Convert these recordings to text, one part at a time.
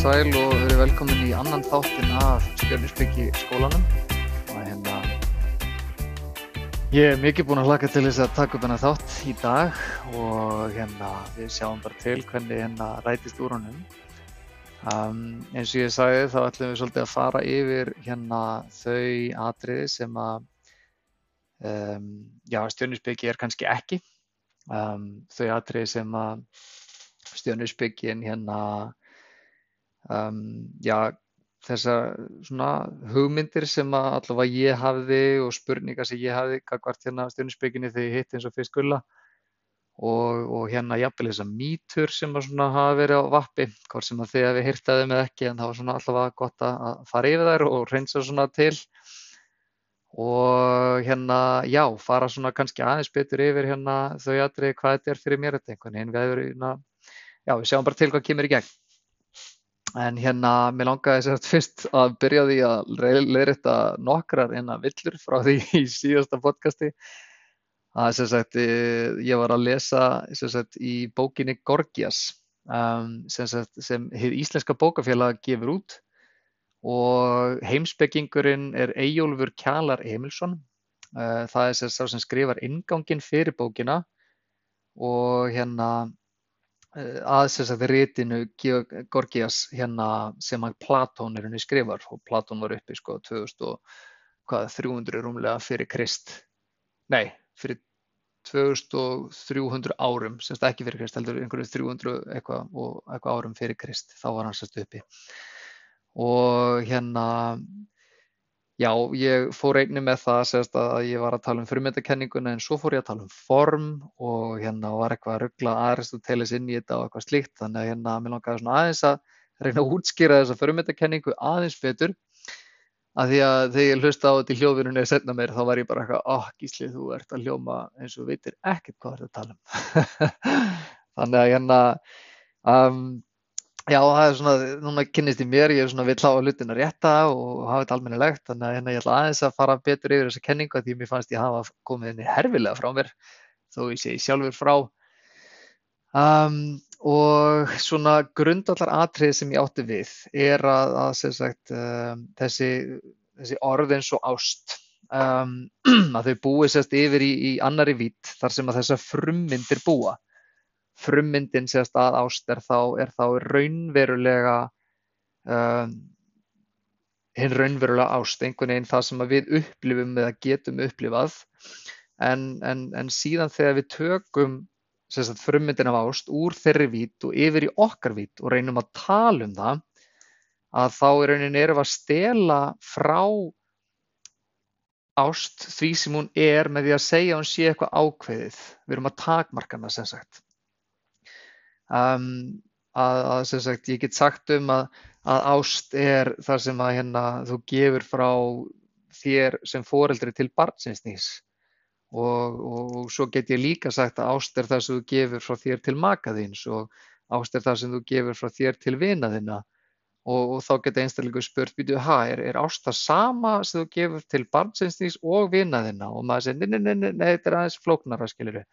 Sæl og verið velkomin í annan þáttinn af Stjörnusbyggi skólanum. Og hérna ég er mikið búinn að hlaka til þess að taka upp hennar þátt í dag og hérna við sjáum bara til hvernig hérna rætist úr honum. Um, eins og ég sagði þá ætlum við svolítið að fara yfir hérna þau atriði sem að um, já, Stjörnusbyggi er kannski ekki. Um, þau atriði sem að Stjörnusbyggin hérna um, já, þessar hugmyndir sem allavega ég hafði og spurningar sem ég hafði gagvart hérna stjórninsbygginni þegar ég hitti eins og fyrst gulla og, og hérna jafnvel þessar mýtur sem hafa verið á vappi, hvort sem að þið hefði hýrtaði með ekki en það var allavega gott að fara yfir þær og reynsa svona til og hérna já, fara svona kannski aðeins betur yfir hérna þau aðrið hvað þetta er fyrir mér þetta einhvern veginn, við hérna, já við sjáum bara til hvað kemur í gegn. En hérna, mér langaði sérst fyrst að byrja því að leiðrætta nokkrar einna villur frá því í síðasta podcasti. Að sem sagt, ég var að lesa sagt í bókinni Gorgias um, sagt, sem hefur Íslenska bókafélag gefur út og heimsbyggingurinn er Eyjólfur Kjalar Emilsson. Uh, það er sérst sá sem skrifar ingangin fyrir bókina og hérna Eh, að sérstaklega rítinu Gorgias hérna sem að Platón er henni skrifar og Platón var uppi sko 2300 rúmlega fyrir Krist. Nei, fyrir 2300 árum semst ekki fyrir Krist, heldur einhverju 300 eitthvað og eitthvað árum fyrir Krist þá var hann sérst uppi. Og hérna Já, ég fór einni með það sérst, að ég var að tala um frummyndakenninguna en svo fór ég að tala um form og hérna var eitthvað að ruggla Aristoteles inn í þetta og eitthvað slíkt þannig að hérna mér langaði svona aðeins að reyna að útskýra þessa frummyndakenningu aðeins betur að því að þegar ég hlusta á þetta í hljóðvinunni að setna mér þá var ég bara eitthvað, oh gísli þú ert að hljóma eins og veitir ekkert hvað að tala um. þannig að hérna um, Já, það er svona, núna kynnist ég mér, ég er svona vill á hlutin að rétta og hafa þetta almennilegt, þannig að hérna ég ætla aðeins að fara betur yfir þessa kenningu því mér fannst ég hafa komið henni herfilega frá mér, þó ég sé sjálfur frá. Um, og svona grundallar atrið sem ég átti við er að, að sagt, um, þessi, þessi orð eins og ást, um, að þau búið sérst yfir í, í annari vít þar sem að þessa frummyndir búa frummyndin sérst að ást er þá, er þá raunverulega um, hinn raunverulega ást, einhvern veginn það sem við upplifum eða getum upplifað en, en, en síðan þegar við tökum sagt, frummyndin af ást úr þeirri vít og yfir í okkar vít og reynum að tala um það að þá í rauninni erum að stela frá ást því sem hún er með því að segja hún sé eitthvað ákveðið. Við erum að takmarka hana sem sagt. Um, að, að sagt ég get sagt um að, að ást er þar sem að hérna þú gefur frá þér sem foreldri til barnsins nýs og, og, og svo get ég líka sagt að ást er það sem þú gefur frá þér til makaðins og ást er það sem þú gefur frá þér til vinaðina og, og þá geta einstaklega spurt, býtu, hæ, er, er ást það sama sem þú gefur til barnsins nýs og vinaðina og maður segir, nei, nei, nei, nei, þetta er aðeins flóknara, skilur við.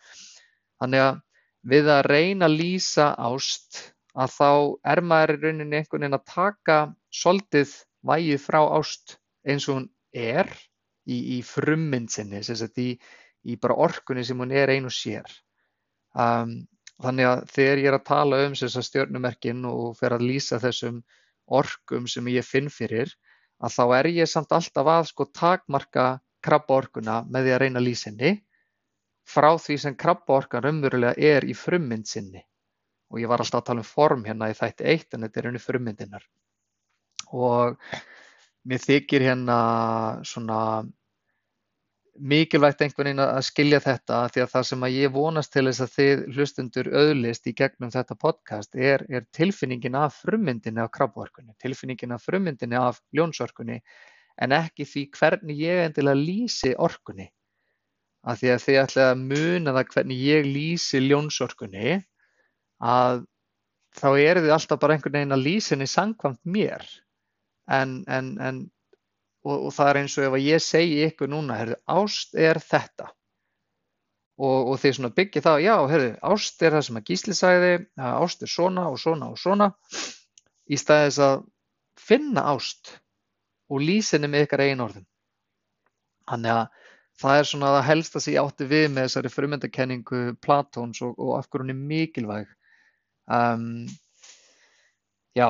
Þannig að við að reyna að lýsa ást að þá er maður í rauninni einhvern veginn að taka svolítið vægið frá ást eins og hún er í, í frummynd sinni, í, í bara orkunni sem hún er einu sér. Um, þannig að þegar ég er að tala um stjórnumerkin og fer að lýsa þessum orkum sem ég finn fyrir, að þá er ég samt alltaf að sko takmarka krabba orkuna með því að reyna henni frá því sem krabbaorkan raunverulega er í frummynd sinni. Og ég var alltaf að tala um form hérna í þætti eitt en þetta er unni frummyndinar. Og mér þykir hérna svona mikilvægt einhvern veginn að skilja þetta því að það sem að ég vonast til þess að þið hlustundur auðlist í gegnum þetta podcast er, er tilfinningin af frummyndinni af krabbaorkunni, tilfinningin af frummyndinni af ljónsorkunni en ekki því hvernig ég endilega lýsi orkunni að því að þið ætlaði að muna það hvernig ég lýsi ljónsorkunni að þá eru þið alltaf bara einhvern veginn að lýsa henni sangkvæmt mér. En, en, en og, og það er eins og ef ég segi ykkur núna, herru, ást er þetta. Og, og þið svona byggja það, já, herru, ást er það sem að Gísli sagði, ást er svona og svona og svona. Í staði þess að finna ást og lýsa henni með ykkar eigin orðum. Þannig að það er svona það helsta sem ég átti við með þessari frumöndakenningu Platóns og, og af hverju hún er mikilvæg. Um, já,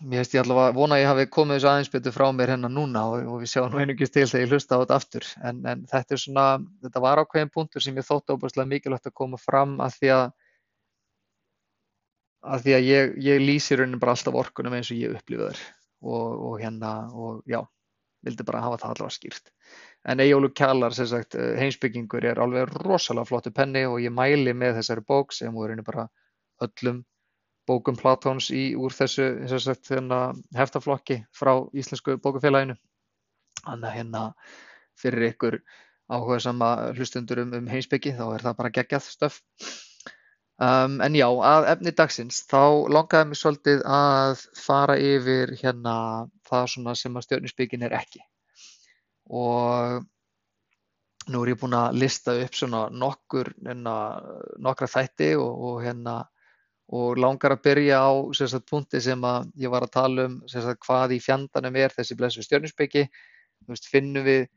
mér finnst ég allavega vona að ég hafi komið þessu aðeins betur frá mér hérna núna og, og við sjáum nú einungis til þegar ég hlusta á þetta aftur. En, en þetta er svona, þetta var ákveðin punktur sem ég þótti óbúrslega mikilvægt að koma fram að því að að því að ég, ég lýsi raunin bara alltaf orkunum eins og ég upplifa þær og, og hérna og já, vildi bara hafa það allavega skýrt. En Eyjólu Kjallar, sagt, eh, heimsbyggingur er alveg rosalega flottu penni og ég mæli með þessari bók sem voru bara öllum bókum Platóns í úr þessu sagt, hérna, heftaflokki frá Íslensku bókafélaginu. Þannig að hérna fyrir ykkur áhuga sama hlustundur um, um heimsbyggi þá er það bara geggjað stöf. Um, en já, að efni dagsins, þá langaði mér svolítið að fara yfir hérna það sem að stjórninsbyggin er ekki. Og nú er ég búinn að lista upp svona nokkur, hérna, nokkra þætti og, og hérna og langar að byrja á sagt, punkti sem að ég var að tala um sagt, hvað í fjandanum er þessi blessu stjórninsbyggi. Finnum við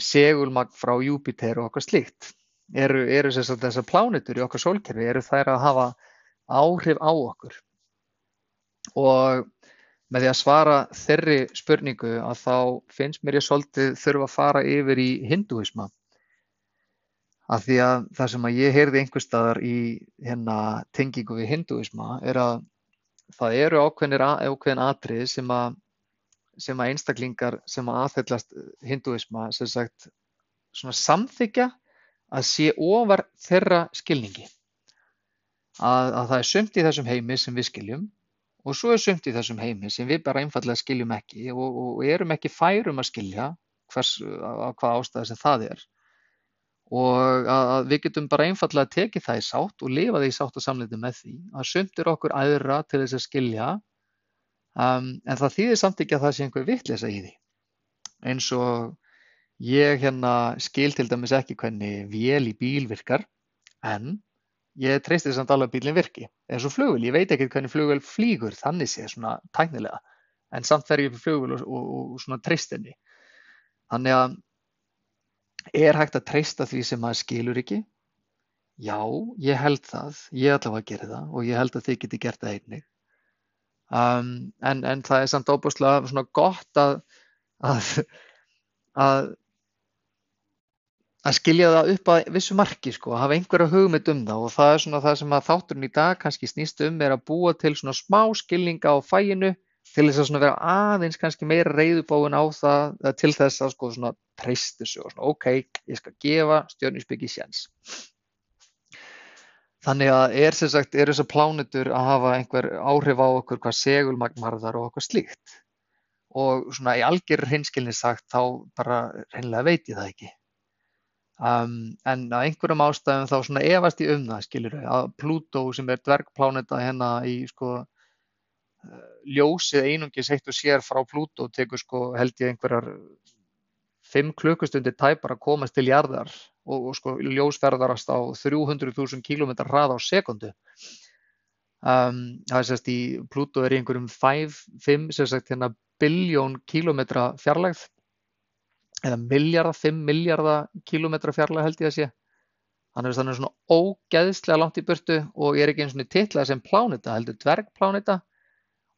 segulmagn frá Júpiter og okkar slíkt eru, eru þessar plánitur í okkar sólkerfi, eru þær að hafa áhrif á okkur. Og með því að svara þeirri spurningu að þá finnst mér ég svolítið þurfa að fara yfir í hinduisma. Af því að það sem að ég heyrði einhver staðar í hérna tengingu við hinduisma er að það eru ákveðin atrið sem að, sem að einstaklingar sem að aðhyllast hinduisma sem sagt svona samþykja að sé ofar þeirra skilningi. Að, að það er sumt í þessum heimi sem við skiljum og svo er sumt í þessum heimi sem við bara einfallega skiljum ekki og, og erum ekki færum að skilja hvers, á hvað ástæði sem það er. Og að, að við getum bara einfallega tekið það í sátt og lifa því í sátt og samleiti með því. Að sumt er okkur aðra til þess að skilja um, en það þýðir samt ekki að það sé einhver vittlisa í því. Eins og Ég hérna skil til dæmis ekki hvernig vél í bíl virkar en ég treysti samt alveg að bílinn virki. Eins og flugvél, ég veit ekki hvernig flugvél flýgur þannig sé svona tæknilega en samt fer ég upp í flugvél og, og, og svona treyst henni. Þannig að er hægt að treysta því sem maður skilur ekki? Já, ég held það. Ég ætla að gera það og ég held að þið geti gert það einnig. Um, en, en það er samt óbúslega svona gott að, að, að að skilja það upp að vissu marki sko, að hafa einhverja hugmynd um það og það er svona það sem að þátturinn í dag kannski snýst um er að búa til svona smá skilninga á fæinu til þess að svona vera aðeins kannski meira reyðubáin á það til þess að sko svona treystu sig og svona ok, ég skal gefa stjórninsbyggi séns. Þannig að er sem sagt, er þessar plánutur að hafa einhver áhrif á okkur hvað segulmagnmarðar og okkur slíkt og svona í algjör hinskilni sagt þá bara reynilega veit ég það ekki. Um, en af einhverjum ástæðum þá svona efast ég um það skilur að Plútó sem er dvergpláneta hérna í sko uh, ljósið einungis eitt og sér frá Plútó tekur sko held ég einhverjar 5 klukkustundir tæpar að komast til jarðar og, og sko ljósferðarast á 300.000 km hrað á sekundu um, það er sérst í Plútó er í einhverjum 5 sérst hérna biljón kilometra fjarlægð eða milljarða, 5 milljarða kílómetra fjarlæg held ég að sé. Hann er þannig svona ógeðslega langt í burtu og ég er ekki eins og titlað sem plánita, heldur dvergplánita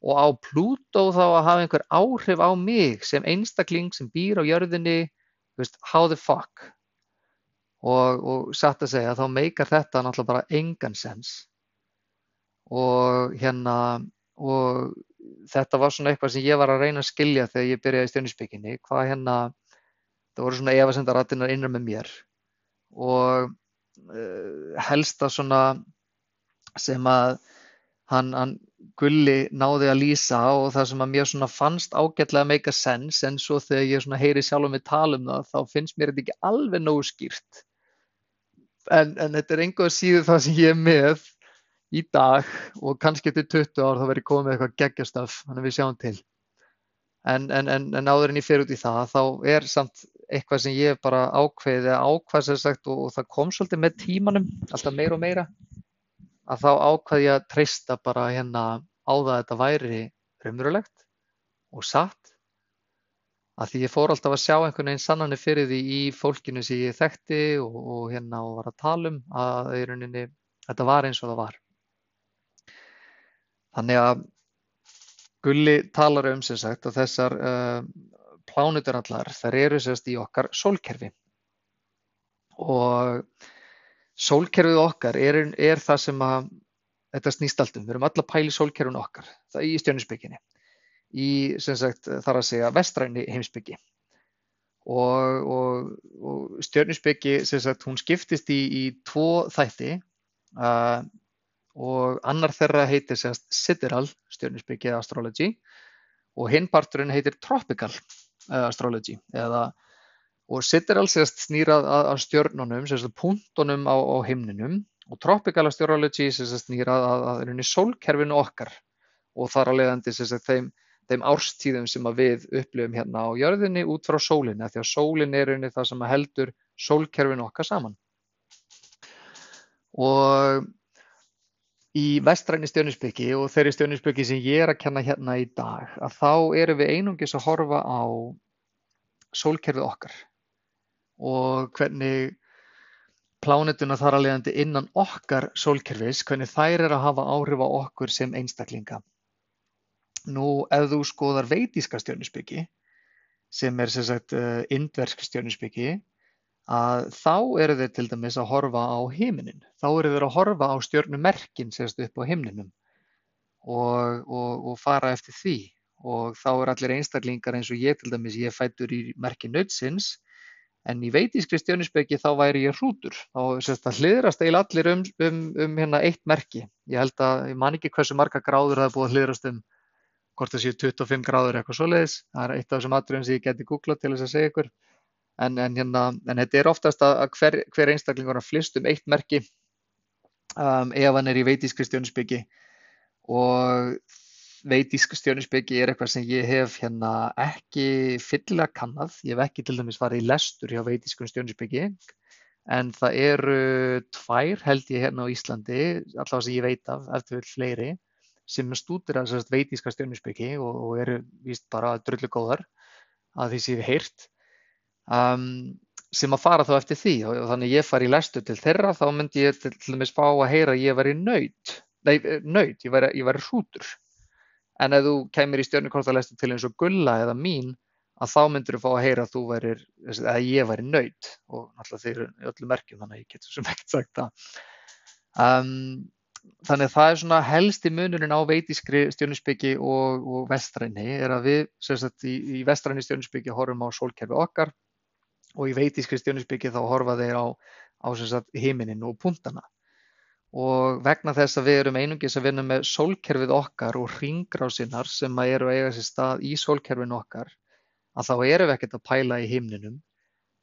og á Plútó þá að hafa einhver áhrif á mig sem einstakling sem býr á jörðinni, veist, how the fuck. Og, og satt að segja þá meikar þetta náttúrulega bara engan sens. Og hérna, og þetta var svona eitthvað sem ég var að reyna að skilja þegar ég byrjaði í stjórnisbygginni, hvað hérna það voru svona efasendarattinnar innan með mér. Og uh, helsta svona sem að hann, hann Gulli náði að lýsa og það sem að mér svona fannst ágætlega make a sense en svo þegar ég svona heyri sjálf um við tala um það þá finnst mér þetta ekki alveg nógu skýrt. En, en þetta er einhver síðu það sem ég er með í dag og kannski eftir 20 ár þá verður komið eitthvað geggjastaf þannig að við sjáum til en, en, en áður en ég fer út í það þá er samt eitthvað sem ég bara ákveði eða ákvað sem sagt og, og það kom svolítið með tímanum alltaf meira og meira að þá ákvaði ég að treysta bara hérna á það að þetta væri raunverulegt og satt að því ég fór alltaf að sjá einhvern veginn sannanir fyrir því í fólkinu sem ég þekkti og, og hérna og var að tala um að í rauninni þetta var eins og það var. Þannig að Gulli talar um sem sagt að þessar uh, plánutur allar þær eru sérst í okkar sólkerfi. Og sólkerfið okkar er, er það sem að þetta snýst allt um. Við erum alla pæli sólkerfin okkar það í stjörnusbygginni í sem sagt þar að segja vestræni heimsbyggi og, og, og stjörnusbyggi sem sagt hún skiptist í, í tvo þætti uh, og annar þeirra heitir sagt sideral stjörnusbyggi eða astrology. Og hinn parturinn heitir tropical uh, astrology eða og sideral sérst snýrað að, að stjörnunum, sérst punktunum á, á himninum. Og tropical astrology sérst snýrað að, að, að sólkerfinu okkar. Og þar að leiðandi sérst þeim þeim árstíðum sem við upplifum hérna á jörðinni út frá sólinni, því að sólin er einni það sem heldur sólkerfin okkar saman. Og í vestræni stjörnusbyggi og þeirri stjörnusbyggi sem ég er að kenna hérna í dag, að þá erum við einungis að horfa á sólkerfið okkar og hvernig plánetuna þar að leiðandi innan okkar sólkerfis, hvernig þær er að hafa áhrif á okkur sem einstaklinga. Nú ef þú skoðar veitíska stjörnuspeki sem er sem sagt uh, indversk stjörnuspeki að þá eru þeir til dæmis að horfa á heiminin. Þá eru þeir að horfa á stjörnumerkin sérst upp á heimninum og, og, og fara eftir því og þá er allir einstaklingar eins og ég til dæmis, ég fættur í merki nötsins en í veitískri stjörnuspeki þá væri ég hrútur. Þá sérst að hliðrast eil allir um, um, um hérna eitt merki. Ég held að, ég man ekki hversu marga gráður það er búið að hliðrast um hvort það séu 25 gráður eitthvað svoleiðis, það er eitt af þessum atriðum sem ég geti googlað til þess að segja ykkur en, en, hérna, en þetta er oftast að hver, hver einstaklingur að flist um eitt merki um, ef hann er í veitískri stjórnusbyggi og veitísk stjórnusbyggi er eitthvað sem ég hef hérna ekki fyllilega kannad, ég hef ekki til dæmis farið í lestur hjá veitískun stjórnusbyggi en það eru tvær held ég hérna á Íslandi, allavega sem ég veit af, eftir vel fleiri sem stúdira veitíska stjörnusbyggi og, og eru víst bara drullu góðar að því sem ég hef heyrt um, sem að fara þá eftir því. Og, og þannig ég fari í lestu til þeirra þá myndi ég til dæmis fá að heyra að ég væri nöyt, nei nöyt, ég væri, væri hrútur. En ef þú kemur í stjörnukortalestu til eins og gulla eða mín að þá myndur þú fá að heyra að þú væri, að ég væri nöyt og náttúrulega þeir eru öllu merkjum þannig að ég getur sem ekkert sagt það. Um, þannig að það er svona helsti munurinn á veitískri stjórnusbyggi og, og vestræni er að við sagt, í, í vestræni stjórnusbyggi horfum á sólkerfi okkar og í veitískri stjórnusbyggi þá horfa þeir á, á heiminin og puntana og vegna þess að við erum einungis að vinna með sólkerfið okkar og ringrásinnar sem eru að eiga sér stað í sólkerfinu okkar að þá erum við ekkert að pæla í himninum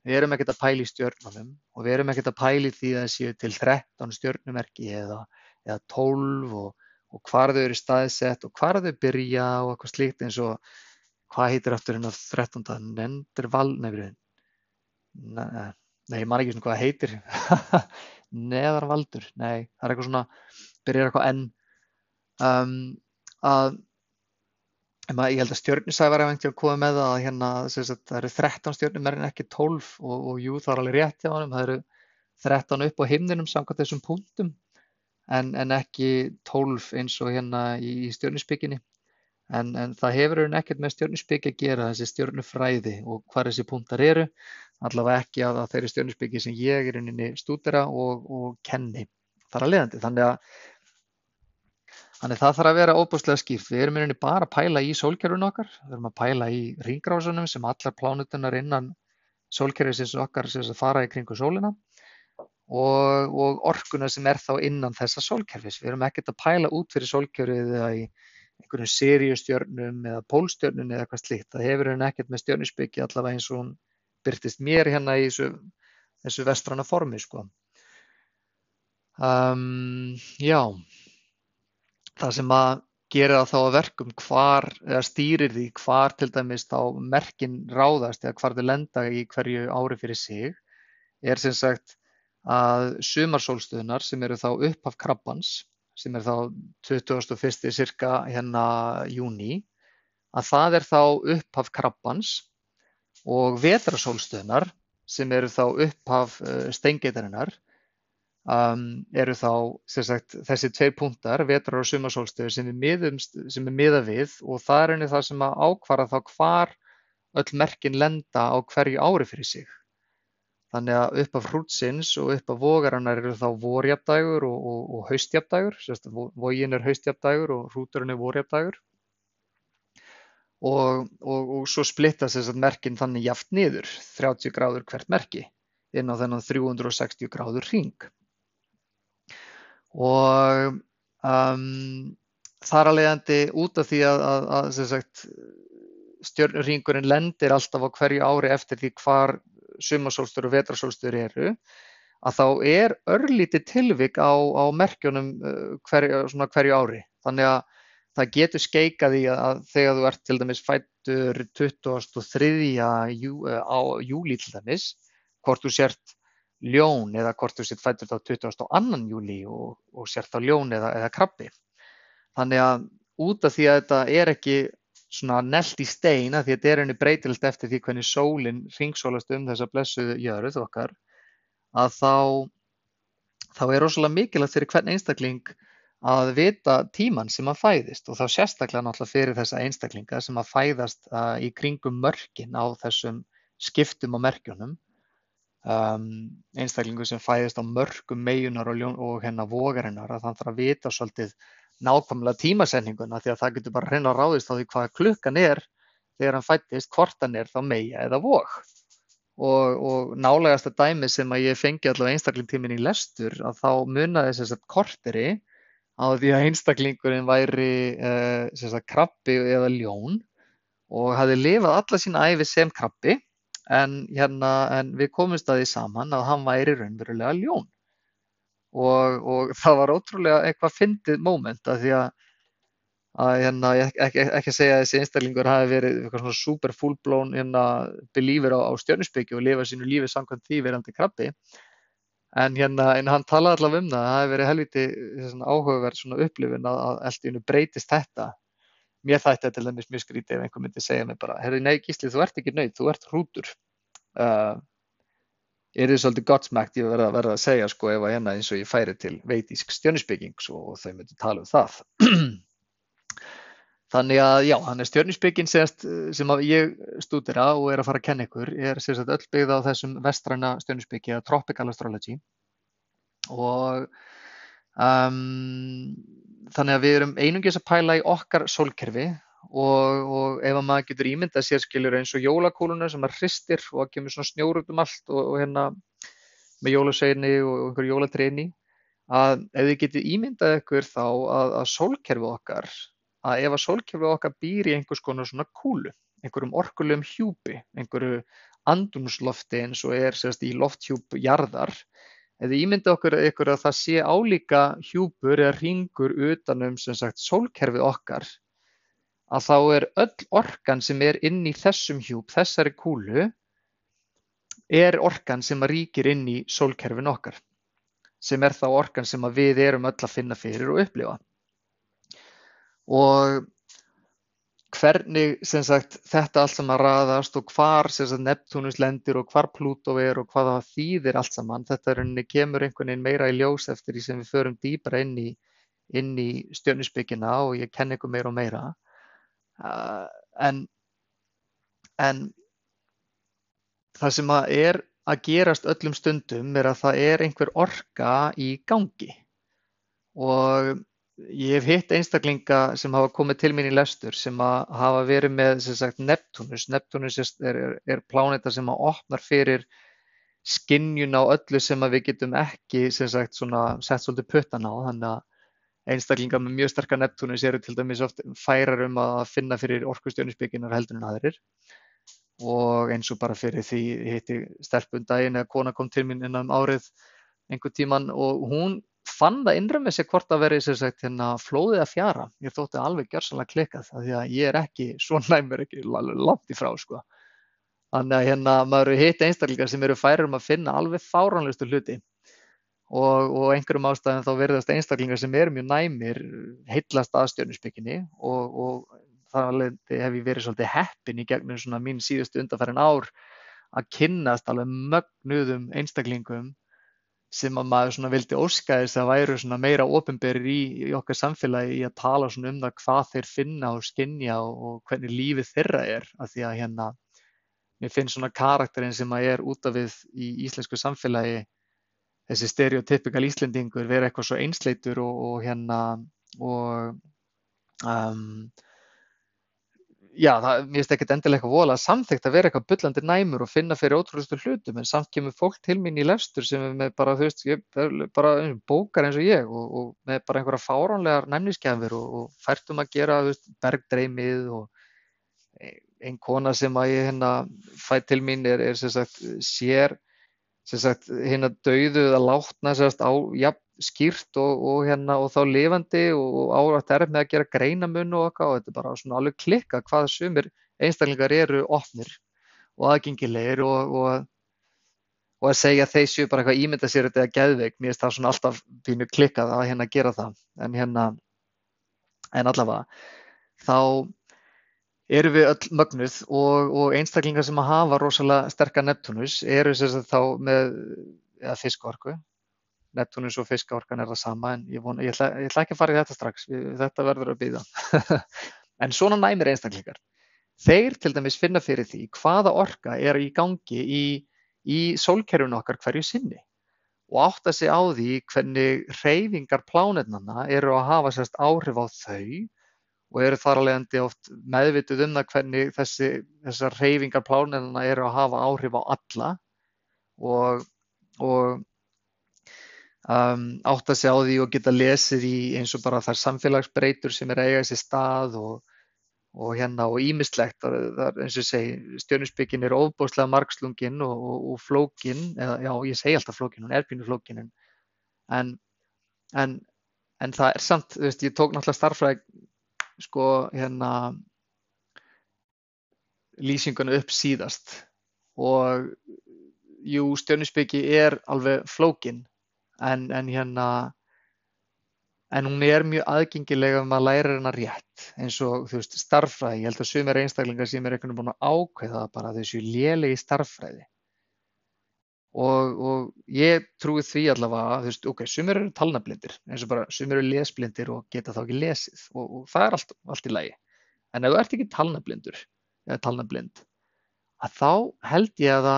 við erum ekkert að pæla í stjörnunum og við erum ekkert að pæla í því að séu til 13 stjörnumerki eða eða 12 og, og hvar þau eru staðsett og hvar þau byrja og eitthvað slíkt eins og hvað heitir aftur hennar 13. Nenderval, nefnir nei, nei, ég man ekki svona hvað það heitir Neðarvaldur, nei, það er eitthvað svona byrjar eitthvað enn um, að ég held að stjörnusævar hef ekkert komið með að hérna, sagt, það eru 13 stjörnum er en ekki 12 og, og jú það er alveg rétt hjá hann það eru 13 upp á himninum samkvæmt þessum punktum en, en ekki 12 eins og hérna í, í stjörnuspíkinni. En, en það hefur hérna ekkert með stjörnuspíki að gera þessi stjörnufræði og hvað þessi punktar eru, allavega ekki að, að þeirri stjörnuspíki sem ég er inn í stúdera og, og kenni þar að leiðandi. Þannig að Þannig það þarf að vera óbúslega skýrt. Við erum einnig bara að pæla í sólkerfinu okkar, við erum að pæla í ringrásunum sem allar plánutunar innan sólkerfisins okkar sem fara í kringu sólina og, og orkuna sem er þá innan þessa sólkerfis. Við erum ekkert að pæla út fyrir sólkerfið eða í einhvern seríustjörnum eða pólstjörnum eða eitthvað slíkt. Það hefur henni ekkert með stjörnusbyggi allavega eins og hún byrtist mér hérna í þessu, þessu vestrana formi sko. Um, já, það sem að gera það þá að verkum hvar, eða stýrir því hvar til dæmis þá merkin ráðast eða hvar þau lenda í hverju ári fyrir sig er sem sagt að sumarsólstöðunar sem eru þá upphaf krabbans sem er þá 21. cirka hérna júni að það er þá upphaf krabbans og vetrasólstöðnar sem eru þá upphaf uh, steingeitarinnar um, eru þá sagt, þessi tveir punktar, vetrar og sumasólstöður sem, sem er miða við og það er einnig það sem að ákvara þá hvar öll merkin lenda á hverju ári fyrir sig. Þannig að upp af hrútsins og upp af vogarannar eru þá vorjafndægur og, og, og haustjafndægur, vogin er haustjafndægur og hrúturinn er vorjafndægur. Og, og svo splittast þess að merkin þannig jaft niður, 30 gráður hvert merki, inn á þennan 360 gráður ring. Og um, þar að leiðandi út af því að, að, að stjörnuringurinn lendir alltaf á hverju ári eftir því hvar sumasólstur og vetrasólstur eru að þá er örlítið tilvik á, á merkjunum uh, hverju, hverju ári. Þannig að það getur skeikað í að þegar þú ert til dæmis fættur 23. Jú, uh, á júli til dæmis, hvort þú sért ljón eða hvort þú sért fættur þá 22. júli og, og sért þá ljón eða, eða krabbi. Þannig að út af því að þetta er ekki svona nelt í stein að því að þetta er henni breytilegt eftir því hvernig sólinn ringsólast um þessa blessuðu jörð okkar að þá, þá er rosalega mikilvægt fyrir hvern einstakling að vita tíman sem að fæðist og þá sérstaklega náttúrulega fyrir þessa einstaklinga sem að fæðast uh, í kringum mörkin á þessum skiptum á merkjunum. Um, einstaklingu sem fæðist á mörkum mejunar og, og hennar vogarinnar að þann þarf að vita svolítið nákvæmlega tímasetninguna því að það getur bara hreina ráðist á því hvað klukkan er þegar hann fættist, hvort hann er þá meia eða vok. Og, og nálegasta dæmi sem að ég fengi allavega einstakling í lestur að þá munaði að korteri á því að einstaklingurinn væri uh, sagt, krabbi eða ljón og hafi lifað alla sína æfi sem krabbi en, hérna, en við komumst að því saman að hann væri raunverulega ljón og, og það var ótrúlega eitthvað fyndið moment að því að, að hérna, ekki, ekki að segja að þessi einstaklingur hafi verið eitthvað svona super full blown hérna, believer á, á stjörnusbyggju og lifa sínu lífi samkvæmt því verandi krabbi. En hérna en hann talaði allavega um það það hefði verið helviti áhugaverð svona upplifin að, að eldinu breytist þetta. Mér þætti þetta til dæmis mjög skrítið ef einhver myndi segja mig bara, herri nei gísli þú ert ekki nöyð, þú ert hrútur. Uh, er þið svolítið gottsmækt ég verða, verða að segja sko ef að hérna eins og ég færi til veitísk stjörnusbygging og þau myndu tala um það. Þannig að já, hann er stjörnusbygging sem ég stúdira og er að fara að kenna ykkur er sérstaklega öll byggð á þessum vestræna stjörnusbyggi eða tropical astrology. Og um, þannig að við erum einungis að pæla í okkar sólkerfi og, og ef maður getur ímyndað sér skiljur eins og jólakúluna sem maður hristir og það kemur svona snjór út um allt og, og hérna með jólasveginni og einhver jólatreini að ef þið getur ímyndað ykkur þá að, að sólkerfið okkar að ef að sólkerfið okkar býr í einhvers konar svona kúlu, einhverjum orkulegum hjúpi, einhverju andunslofti eins og er sérst í lofthjúp jarðar, ef þið ímyndað okkur ykkur að það sé álíka hjúpur eða ringur utanum sem sagt sólkerfið okkar að þá er öll orkan sem er inn í þessum hjúp, þessari kúlu, er orkan sem ríkir inn í sólkerfin okkar, sem er þá orkan sem við erum öll að finna fyrir og upplifa. Og hvernig sagt, þetta allt saman raðast og hvar sagt, Neptunus lendir og hvar Plútó er og hvað það þýðir allt saman, þetta er, kemur einhvern veginn meira í ljós eftir því sem við förum dýbra inn í, í stjörnusbyggina og ég kenn ykkur meira og meira. Uh, en, en það sem að er að gerast öllum stundum er að það er einhver orka í gangi og ég hef hitt einstaklinga sem hafa komið til mín í lestur sem hafa verið með sagt, Neptunus. Neptunus er, er, pláneta sem að opnar fyrir skinnjun á öllu sem við getum ekki sagt, svona, sett svolítið puttan á þannig að einstaklingar með mjög sterkar Neptúnus eru til dæmis oft færar um að finna fyrir orkustjónisbygginar heldur en aðrir og eins og bara fyrir því hitti stelpundaginn eða kona kom til mín innan um árið einhver tíman og hún fann það innræð með sig hvort að veri sagt, hérna, flóðið að fjara. Ég þótti alveg gjörsanlega klikkað því að ég er ekki, svo næmur ekki langt í frá sko. Þannig að hérna maður hitti einstaklingar sem eru færar um að finna alveg fáránlustu hluti og, og einhverjum ástæðum þá verðast einstaklingar sem eru mjög næmir heillast að stjörnusbygginni og, og þar hef ég verið svolítið heppin í gegnum svona mín síðustu undarfærin ár að kynnast alveg mögnuðum einstaklingum sem að maður svona vildi óska þess að væru svona meira ofinberir í, í okkar samfélagi í að tala svona um það hvað þeir finna og skinja og, og hvernig lífið þeirra er. Af því að hérna mér finnst svona karakterinn sem að er út af við í íslensku samfélagi þessi stereotypikal Íslendingur vera eitthvað svo einsleitur og, og hérna og um, já, það, mér finnst ekkert endilega eitthvað vola samþygt að vera eitthvað byllandi næmur og finna fyrir ótrúlustu hlutum en samt kemur fólk til mín í lestur sem er með bara, þú veist, ég, bara bókar eins og ég og, og með bara einhverja fáránlegar næmniskefir og, og færtum að gera, þú veist, bergdreymið og einn kona sem að ég hérna fæ til mín er, er sem sagt, sér sagt, hérna dauðu eða látna sagt á, já, skýrt og, og, hérna, og þá lifandi og árætt er með að gera greinamun og eitthvað og þetta er bara svona alveg klikka hvað sumir einstaklingar eru ofnir og aðgengilegir og, og að segja þeir séu bara eitthvað ímynda sér þetta eða geðveik, mér finnst það svona alltaf pínu klikkað að hérna gera það. En hérna, en allavega þá eru við öll mögnuð og einstaklingar sem að hafa rosalega sterkar Neptunus eru sérstaklega þá með eða fiskvarku Neptunus og fiskaorkan er það sama en ég, vona, ég, ætla, ég ætla ekki að fara í þetta strax, þetta verður að býða. en svona næmir einstaklingar. Þeir til dæmis finna fyrir því hvaða orka er í gangi í, í sólkerfinu okkar hverju sinni og átta sig á því hvernig reyfingar plánetnana eru að hafa sérst áhrif á þau og eru þar alveg endi oft meðvituð um það hvernig þessi, þessar reyfingar plánetana eru að hafa áhrif á alla og, og um, átta sig á því og geta lesið í eins og bara þar samfélagsbreytur sem er eiga þessi stað og, og hérna og ímislegt eins og segi, stjórnusbyggin er ofbúslega margslungin og, og, og flókin, eða já ég segi alltaf flókin, hún er pínu flókin en, en, en það er samt, þú veist, ég tók náttúrulega starfræk sko hérna lýsingunum upp síðast. Og jú, stjórnusbyggi er alveg flókin en, en hérna en hún er mjög aðgengilega ef maður lærir hennar rétt eins og þú veist starffræði, ég held að sumir einstaklingar sem er einhvern veginn búin að ákveða bara þessu lélegi starffræði og, og ég trúi því allavega þú veist, ok, sumir eru talnablindir eins og bara sumir eru lesblindir og geta þá ekki lesið og, og það er allt, allt í lagi. En ef þú ert ekki talnablindur eða talnablind að þá held ég að,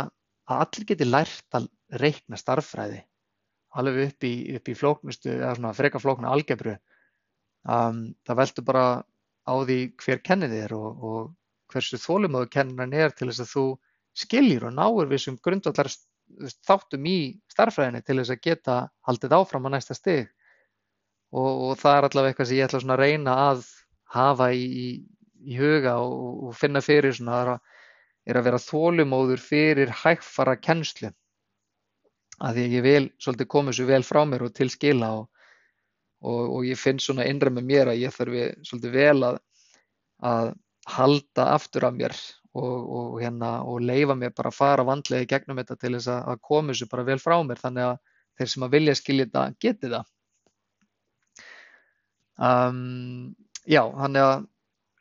að allir geti lært að reikna starffræði alveg upp í, upp í flóknustu eða svona freka flóknu algebru. Um, það veldur bara á því hver kennið er og, og hversu þólumöðu kennan er til þess að þú skiljur og náir við sem grundvallar þáttum í starfræðinni til þess að geta haldið áfram á næsta stig. Og, og það er allavega eitthvað sem ég ætla að reyna að hafa í, í, huga og, og finna fyrir svona er að, er að vera þólumóður fyrir hægfara kennslu að því að ég vil svolítið koma þessu vel frá mér og til skila og, og ég finn svona innra með mér að ég þarf svolítið vel að, að halda aftur af mér og, og hérna og leifa mér bara að fara vandlega í gegnum þetta til þess að, koma þessu bara vel frá mér þannig að þeir sem að vilja skilja þetta geti það. Um, já, þannig að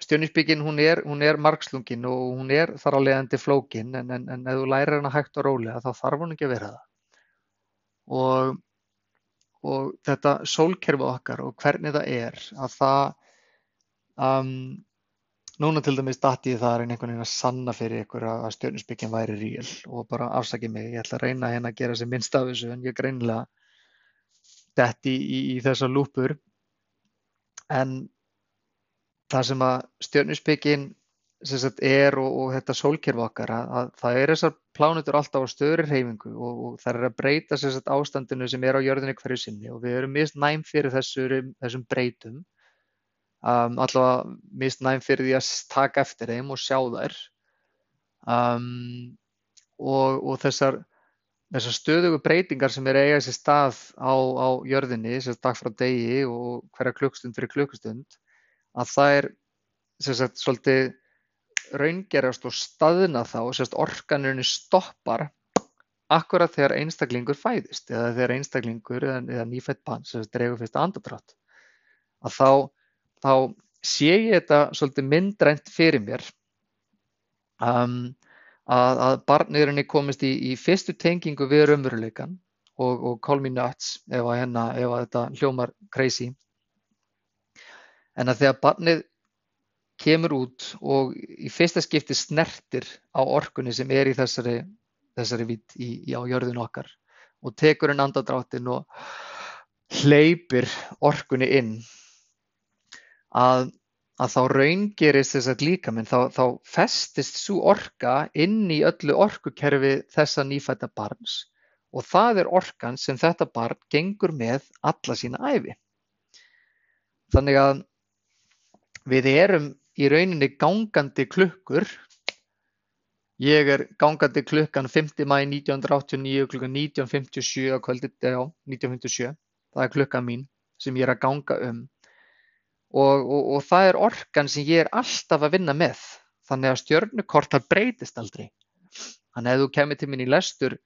stjörnisbyggin hún er, er margslungin og hún er þar á leiðandi flókin en, en, en ef þú lærir hana hægt og rólega þá þarf hún ekki að vera það og, og þetta sólkerfi okkar og hvernig það er að það um, núna til dæmis dætti ég það er einhvern veginn að sanna fyrir ykkur að stjórninsbyggjan væri ríl og bara afsakið mig, ég ætla að reyna hérna að gera sem minnst af þessu en ég greinilega dætti í, í, í þessa lúpur. En það sem að stjórninsbyggin sagt, er og, og þetta sólkerfi okkar að, að það er þessar plánutur alltaf á stöðri hreyfingu og, og það er að breyta sagt, ástandinu sem er á jörðinni hverju sinni og við erum mist næm fyrir þessur, þessum breytum um, allavega mist næm fyrir því að taka eftir þeim og sjá þær. Um, og, og þessar þessar stöðugu breytingar sem er eiga sér stað á, á jörðinni, sér dag frá degi og hverja klukkstund fyrir klukkstund að það er sagt, svolítið raungerast og staðna þá, sérst orkanurinn stoppar akkurat þegar einstaklingur fæðist eða þegar einstaklingur eða, eða nýfætt bann sem dregur fyrst andadrátt að þá, þá sé ég þetta svolítið myndrænt fyrir mér um, að, að barniðurinni komist í, í fyrstu tengingu við raunveruleikan og, og call me nuts ef að, hérna, ef að þetta hljómar crazy. En að þegar barnið kemur út og í fyrsta skipti snertir á orkunni sem er í þessari, þessari vitt í, í á jörðin okkar og tekur einn andadráttin og hleypir orkunni inn að, að þá raungerist þess að líka minn þá, þá festist svo orka inn í öllu orkukerfi þessa nýfætta barns og það er orkan sem þetta barn gengur með alla sína æfi. Þannig að við erum í rauninni gangandi klukkur Ég er gangandi klukkan 5. mæ 1989 klukkan 19.57 á kvöldi, já, 1957. Það er klukkan mín sem ég er að ganga um. Og, og, og það er orkan sem ég er alltaf að vinna með. Þannig að stjörnukort það breytist aldrei. Þannig að þú kemur til mín í lestur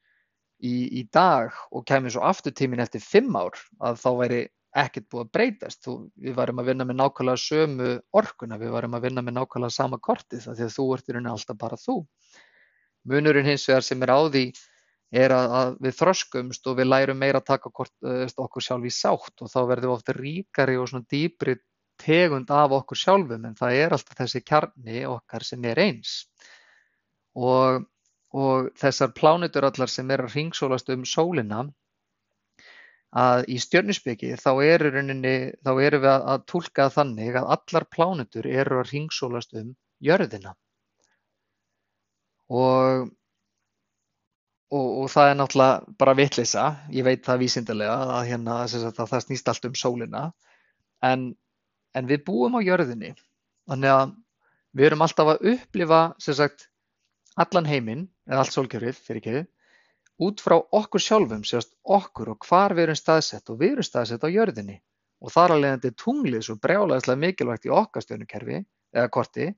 í, í dag og kemur svo aftur til mín eftir 5 ár, að þá væri ekkert búið að breytast. Þú, við varum að vinna með nákvæmlega sömu orkuna, við varum að vinna með nákvæmlega sama kortið, því að þú ert í rauninni alltaf bara þú. Munurinn hins vegar sem er á því er að, að við þroskumst og við lærum meira að taka okkur, okkur sjálf í sátt og þá verðum við ofta ríkari og svona dýbri tegund af okkur sjálfum en það er alltaf þessi kjarni okkar sem er eins. Og, og þessar plánutur allar sem er að ringsólast um sólina að í stjörnusbyggi þá eru er við að, tólka þannig að allar plánutur eru að ringsólast um jörðina. Og, og, og það er náttúrulega bara vitleysa, ég veit það vísindilega að, hérna, að það snýst allt um sólina. En, en við búum á jörðinni. Þannig að við erum alltaf að upplifa sagt, allan heiminn eða allt sólkjörið fyrir ekki út frá okkur sjálfum, sérst okkur og hvar við erum staðsett og við erum staðsett á jörðinni. Og þar alveg þetta er tunglið svo brjálæðislega mikilvægt í okkar stjörnukerfi eða korti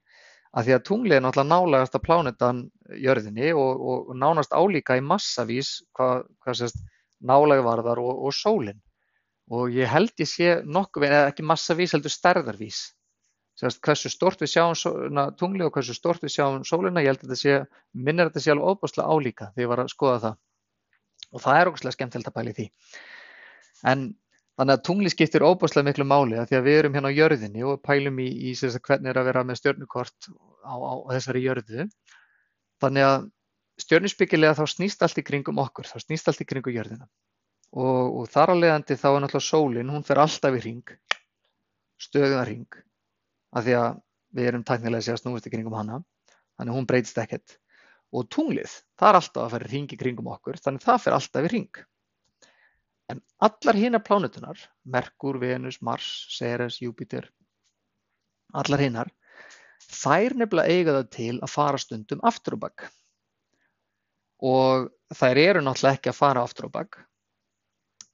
að því að tunglið er náttúrulega nálegast að plánetan jörðinni og, og, nánast álíka í massavís hvað, hvað sést nálegvarðar og, og sólinn og ég held ég sé nokkuð, eða ekki massavís heldur stærðarvís sérst hversu stort við sjáum tunglið og hversu stort við sjáum sólina, ég held að þetta sé minnir að þetta sé alveg óbúslega álíka þegar ég var að skoða það og það er óbúslega skemmtilegt að bæli því en Þannig að tungli skiptir óbúslega miklu máli að því að við erum hérna á jörðinni og pælum í, í hvernig er að vera með stjörnukort á, á þessari jörðu. Þannig að stjörnusbyggilega þá snýst allt í kringum okkur, þá snýst allt í kringum jörðina. Og, og þar að leiðandi þá er náttúrulega sólinn, hún fer alltaf í ring, stöðuða ring, að því að við erum tæknilega að segja snúist í kringum hana, þannig að hún breytist ekkert. Og tunglið, það er alltaf að fara í ring í kringum okkur, þannig að það fer alltaf í ring. En allar hinar plánetunar, Merkur, Venus, Mars, Ceres, Júpiter, allar hinar, þær nefnilega eiga það til að fara stundum aftur og bakk. Og þær eru náttúrulega ekki að fara aftur og bakk,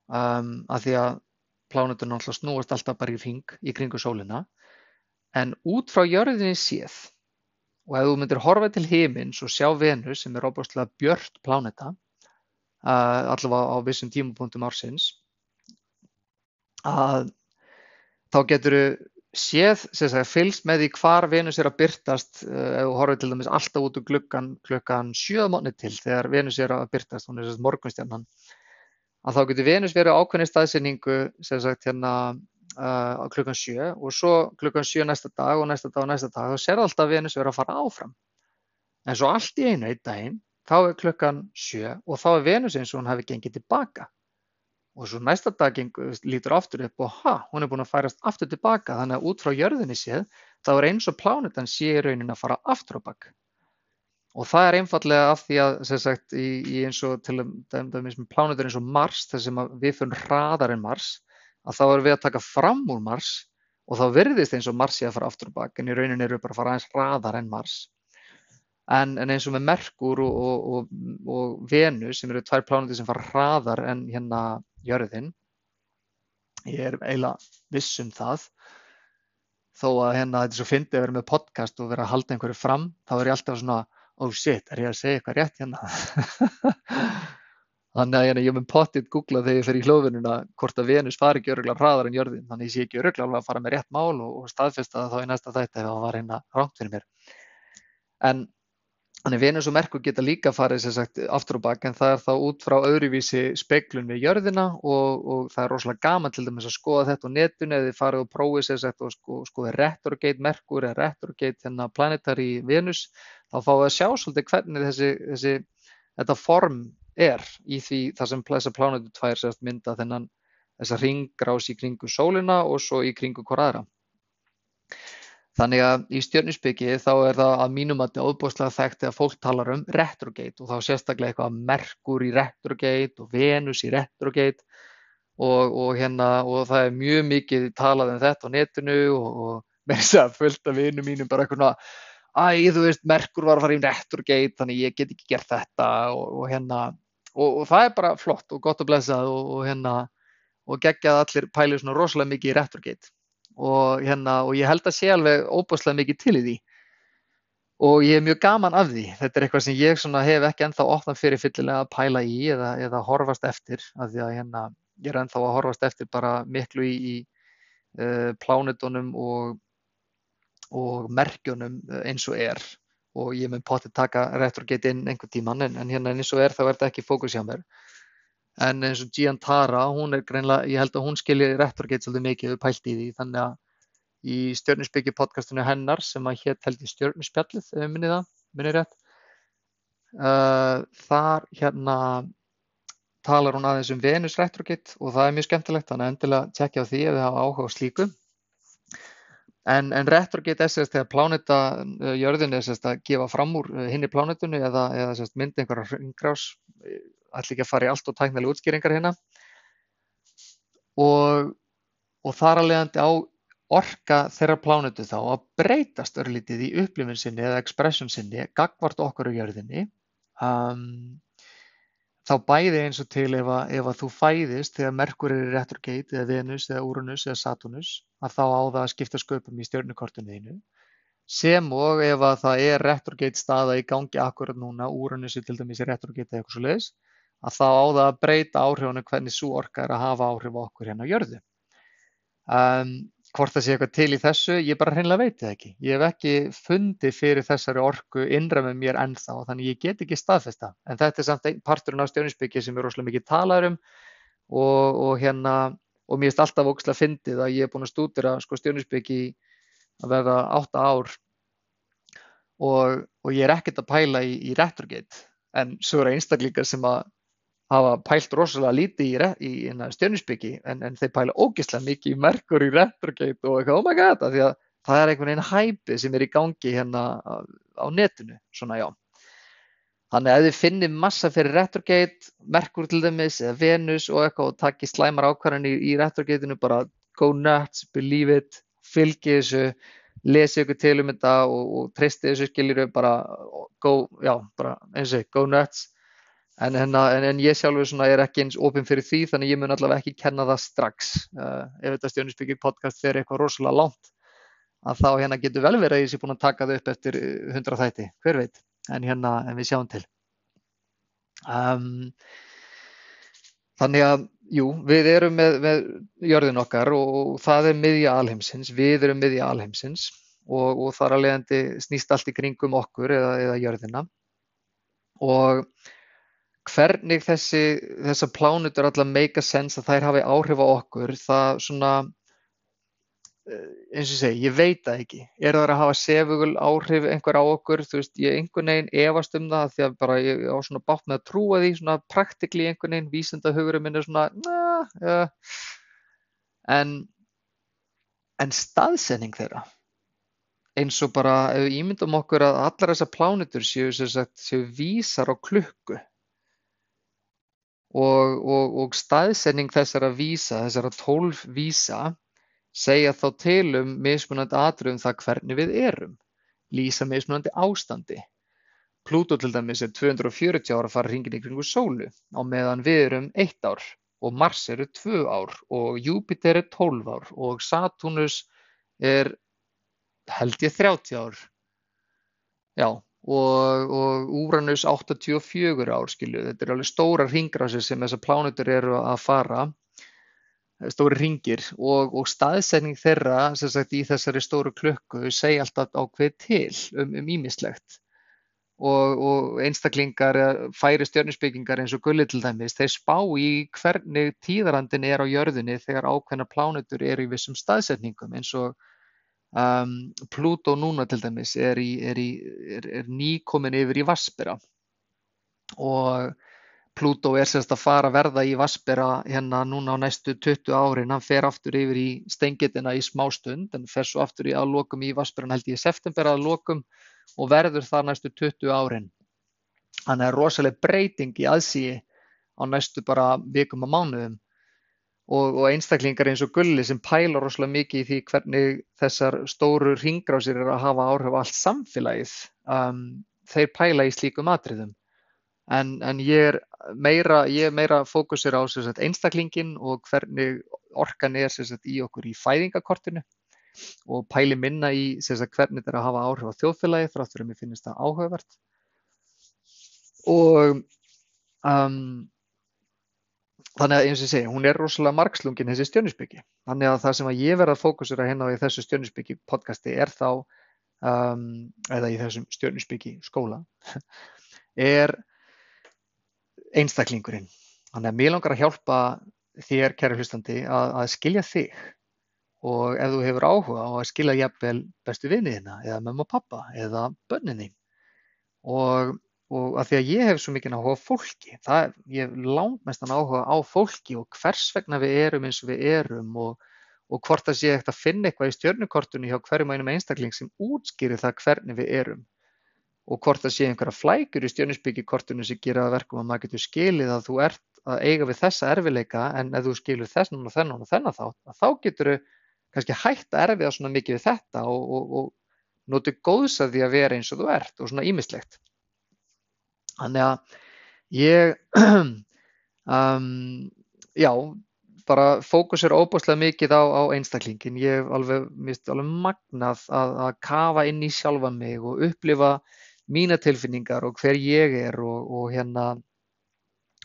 um, af því að plánetunar náttúrulega snúast alltaf bara í ring í kringu sólina, en út frá jörðinni séð, og ef þú myndir horfa til heimins og sjá Venus sem er óbúslega björt pláneta, allavega á vissum tímapunktum ársins að þá getur séð, séð fylgst með því hvar Venus er að byrtast ef þú horfið til dæmis alltaf út úr glukkan klukkan 7 mótni til þegar Venus er að byrtast, hún er morgunstjarnan að þá getur Venus verið ákveðni staðsynningu sagt, hérna, uh, klukkan 7 og svo klukkan 7 næsta dag og næsta dag og næsta dag þá ser alltaf Venus verið að fara áfram. En svo allt í einu einn daginn þá er klukkan sjö og þá er Venus eins og hún hefði gengið tilbaka. Og svo næsta dag gengur, lítur aftur upp og ha, hún er búin að færast aftur tilbaka þannig að út frá jörðinni séð þá er eins og plánetan sé í raunin að fara aftur á bakk og það er einfallega af því að sagt í, í eins og til dæmis með plánetur eins og Mars þar sem við fyrir hraðar en Mars að þá erum við að taka fram úr Mars og þá verðist eins og Mars sé að fara aftur á bakk en í raunin eru við bara að fara aðeins hraðar en Mars. En, en eins og með Merkur og, og, og, og Venus sem eru tvær plánutir sem fara hraðar en hérna jörðin, ég er eiginlega viss um það, þó að hérna þetta er svo fyndið að vera með podcast og vera að halda einhverju fram, þá er ég alltaf svona, oh shit, er ég að segja eitthvað rétt hérna? Þannig að hérna, ég mun pottið googla þegar ég fer í hljóðvinnuna hvort að Venus fari ekki öruglega hraðar en jörðin. Þannig að ég sé ekki öruglega alveg að fara með rétt mál og, og staðfesta það þá í næsta þætti ef það var hérna rámt fyrir mér. En þannig Venus og Merkur geta líka farið sem sagt aftur og bak en það er þá út frá öðruvísi speklun við jörðina og, og það er rosalega gaman til dæmis að skoða þetta á netun eða þið farið og prófið sem sagt og sko, skoða retrograde Merkur eða retrograde hérna planetari Venus þá fáið að sjá svolítið hvernig þessi, þessi þetta form er í því þar sem þessar plánetu tvær sérst mynda þennan þessa ringgrás í kringu sólina og svo í kringu hver aðra. Þannig að í stjörnusbyggi þá er það að mínum að þetta óbúslega þekkt þegar fólk talar um retrogate og þá sérstaklega eitthvað merkur í retrogate og venus í retrogate og, og hérna og það er mjög mikið talað um þetta á netinu og, með þess að fullt af vinum mínum bara eitthvað æ, þú veist, merkur var að fara í retrogate þannig ég get ekki gert þetta og, og hérna og, og það er bara flott og gott að blessað og, og hérna og geggjað allir pælið svona rosalega mikið í retrogate og hérna og ég held að sé alveg óbúslega mikið til í því. Og ég er mjög gaman af því. Þetta er eitthvað sem ég svona hef ekki ennþá opnað fyrir fyllilega að pæla í eða, eða horfast eftir af því að hérna ég er ennþá að horfast eftir bara miklu í, í uh, plánutunum og, og merkjunum eins og er. Og ég mun potið taka retrogate inn einhver tíman en, en hérna eins og er þá er þetta ekki fókus hjá mér. En eins og Gian Tara hún er greinlega, ég held að hún skilji retrogate svolítið mikið við pælt í því. Þannig að í stjörnusbyggju podcastinu hennar sem að í stjörnuspjallið ef minnið það, minnið rétt uh, þar hérna talar hún aðeins um Venus retrogate og það er mjög skemmtilegt. Þannig að endilega tjekkja á því ef þið hafa áhuga á slíku En, en retrograde er sérst þegar pláneta uh, jörðin er sérst að gefa fram úr uh, hinni plánetunni eða, eða sérst myndi einhverja ringrás, ætla ekki að fara í allt og tæknilega útskýringar hérna. Og, og þar að leiðandi á orka þeirra plánetu þá að breytast örlítið í upplifin sinni eða expression sinni gagvart okkur á jörðinni. Um, þá bæði eins og til ef að, ef að þú fæðist þegar Merkur er í retrograde eða Venus eða Uranus eða Saturnus að þá á það að skipta sköpum í stjörnukortinu einu sem og ef að það er retrograde staða í gangi akkurat núna, Uranus er til dæmis í retrograde eða eitthvað svo leiðis að þá á það að breyta áhrifunum hvernig svo orka er að hafa áhrif okkur hérna á jörðu. Um, hvort það sé eitthvað til í þessu, ég bara hreinlega veit það ekki. Ég hef ekki fundið fyrir þessari orku innra með mér ennþá, þannig ég get ekki staðfesta. En þetta er samt parturinn af stjórninsbyggja sem er rosalega mikið talað um og, og hérna, og mér erst alltaf ógslag fyndið að ég er búin að stúdira sko, stjórninsbyggi að verða átta ár og, og ég er ekkert að pæla í, í retrogate, en svo er einstaklingar sem að hafa pælt rosalega lítið í, í, í stjörnusbyggi en, en þeir pæla ógeðslega mikið í merkur í retrogate og eitthvað, oh my god, því að það er einhvern veginn hæpi sem er í gangi hérna á, netinu, svona já. Þannig að ef þið finnir massa fyrir retrogate, merkur til dæmis eða Venus og eitthvað og takkir slæmar ákvarðan í, í retrogateinu, bara go nuts, believe it, fylgi þessu, lesi ykkur til um þetta og, og treysti þessu skiljuru, bara go, já, bara eins og go nuts En, hérna, en, en ég sjálfur er ekki eins ofinn fyrir því þannig ég mun allavega ekki kenna það strax. Uh, ef þetta stjónisbyggir podcast fer eitthvað rosalega langt að þá hérna getur vel verið að ég sé búin að taka þau upp eftir 100 þætti, hver veit, en hérna en við sjáum til. Um, þannig að, jú, við erum með, með jörðin okkar og það er miðja alheimsins, við erum miðja alheimsins og, og þar að leiðandi snýst allt í kringum okkur eða, eða jörðina og hvernig þessi, þessar plánutur allar make a sense að þær hafi áhrif á okkur, það svona, eh, eins og segi, ég veit það ekki. Er það að hafa sefugul áhrif einhver á okkur? Þú veist, ég einhvern veginn efast um það því að bara ég á svona bátt með að trúa því, svona praktikli einhvern veginn, vísendahugurinn minn er svona, na, ja. en, en staðsending þeirra, eins og bara ef við ímyndum okkur að allar þessar plánutur séu, séu, séu vísar á klukku og, og, og staðsetning þessara vísa, þessara tólf vísa, segja þá til um mismunandi atriðum það hvernig við erum, lýsa mismunandi ástandi. Plútó til dæmis er 240 ára að fara hringin kringu sólu á meðan við erum eitt ár og Mars eru tvö ár og Júpiter er 12 ár og Saturnus er held ég 30 ár. Já, og, og Úranus 84 ár skilju, þetta eru alveg stóra ringrásir sem þessar plánutur eru að fara. Stóri ringir og, og staðsetning þeirra sem sagt í þessari stóru klukku segja alltaf ákveð til um ímislegt um og, og einstaklingar færi stjörnusbyggingar eins og gulli til dæmis þeir spá í hvernig tíðarandin er á jörðinni þegar ákveðna plánutur eru í vissum staðsetningum eins og um, Pluto núna til dæmis er, í, er, í, er, er nýkomin yfir í Vaspera og Plútó er semst að fara að verða í Vaspera hérna núna á næstu 20 árin, hann fer aftur yfir í steingitina í smá stund en fer svo aftur í að lokum í Vaspera held ég í september að lokum og verður það næstu 20 árin. Þannig að rosalega breyting í aðsíi á næstu bara vikum og mánuðum og, og einstaklingar eins og Gulli sem pæla rosalega mikið í því hvernig þessar stóru ringrásir er að hafa áhrif á allt samfélagið, um, þeir pæla í slíkum atriðum. En, en ég er meira, meira fókusir á sagt, einstaklingin og hvernig orkan er sagt, í okkur í fæðingakortinu og pæli minna í sagt, hvernig þetta er að hafa áhrif á þjóðfélagi þráttur að mér finnst það áhugavert. Og um, þannig að eins og ég segi, hún er rosalega margslungin þessi stjörnusbyggi þannig að það sem að ég verða að fókusera hérna á í þessu stjörnusbyggi podcasti er þá um, eða í þessum stjörnusbyggi skóla er einstaklingurinn. Þannig að mér langar að hjálpa þér, kæri hlustandi, að, að skilja þig. Og ef þú hefur áhuga á að skilja jafnvel bestu vinniðina eða mamma og pappa eða bönninni og, og að því að ég hef svo mikið áhuga á fólki, það, ég hef langt mestan áhuga á fólki og hvers vegna við erum eins og við erum og, og hvort það sé eftir að finna eitthvað í stjörnukortunni hjá hverjum einum einstakling sem útskýrir það hvernig við erum og hvort það sé einhverja flækur í stjörnusbyggikortinu sem gera verkum að maður getur skilið að þú ert að eiga við þessa erfileika en ef þú skilur þennan og þennan og þennan þá, þá getur þau kannski hægt að erfiða svona mikið við þetta og, og, og notu góðs að því að vera eins og þú ert og svona ímislegt. Þannig að ég, um, já, bara fókusur óbúslega mikið á, á einstaklingin. Ég hef alveg, alveg magnað að, að kafa inn í sjálfa mig og upplifa mína tilfinningar og hver ég er og, og hérna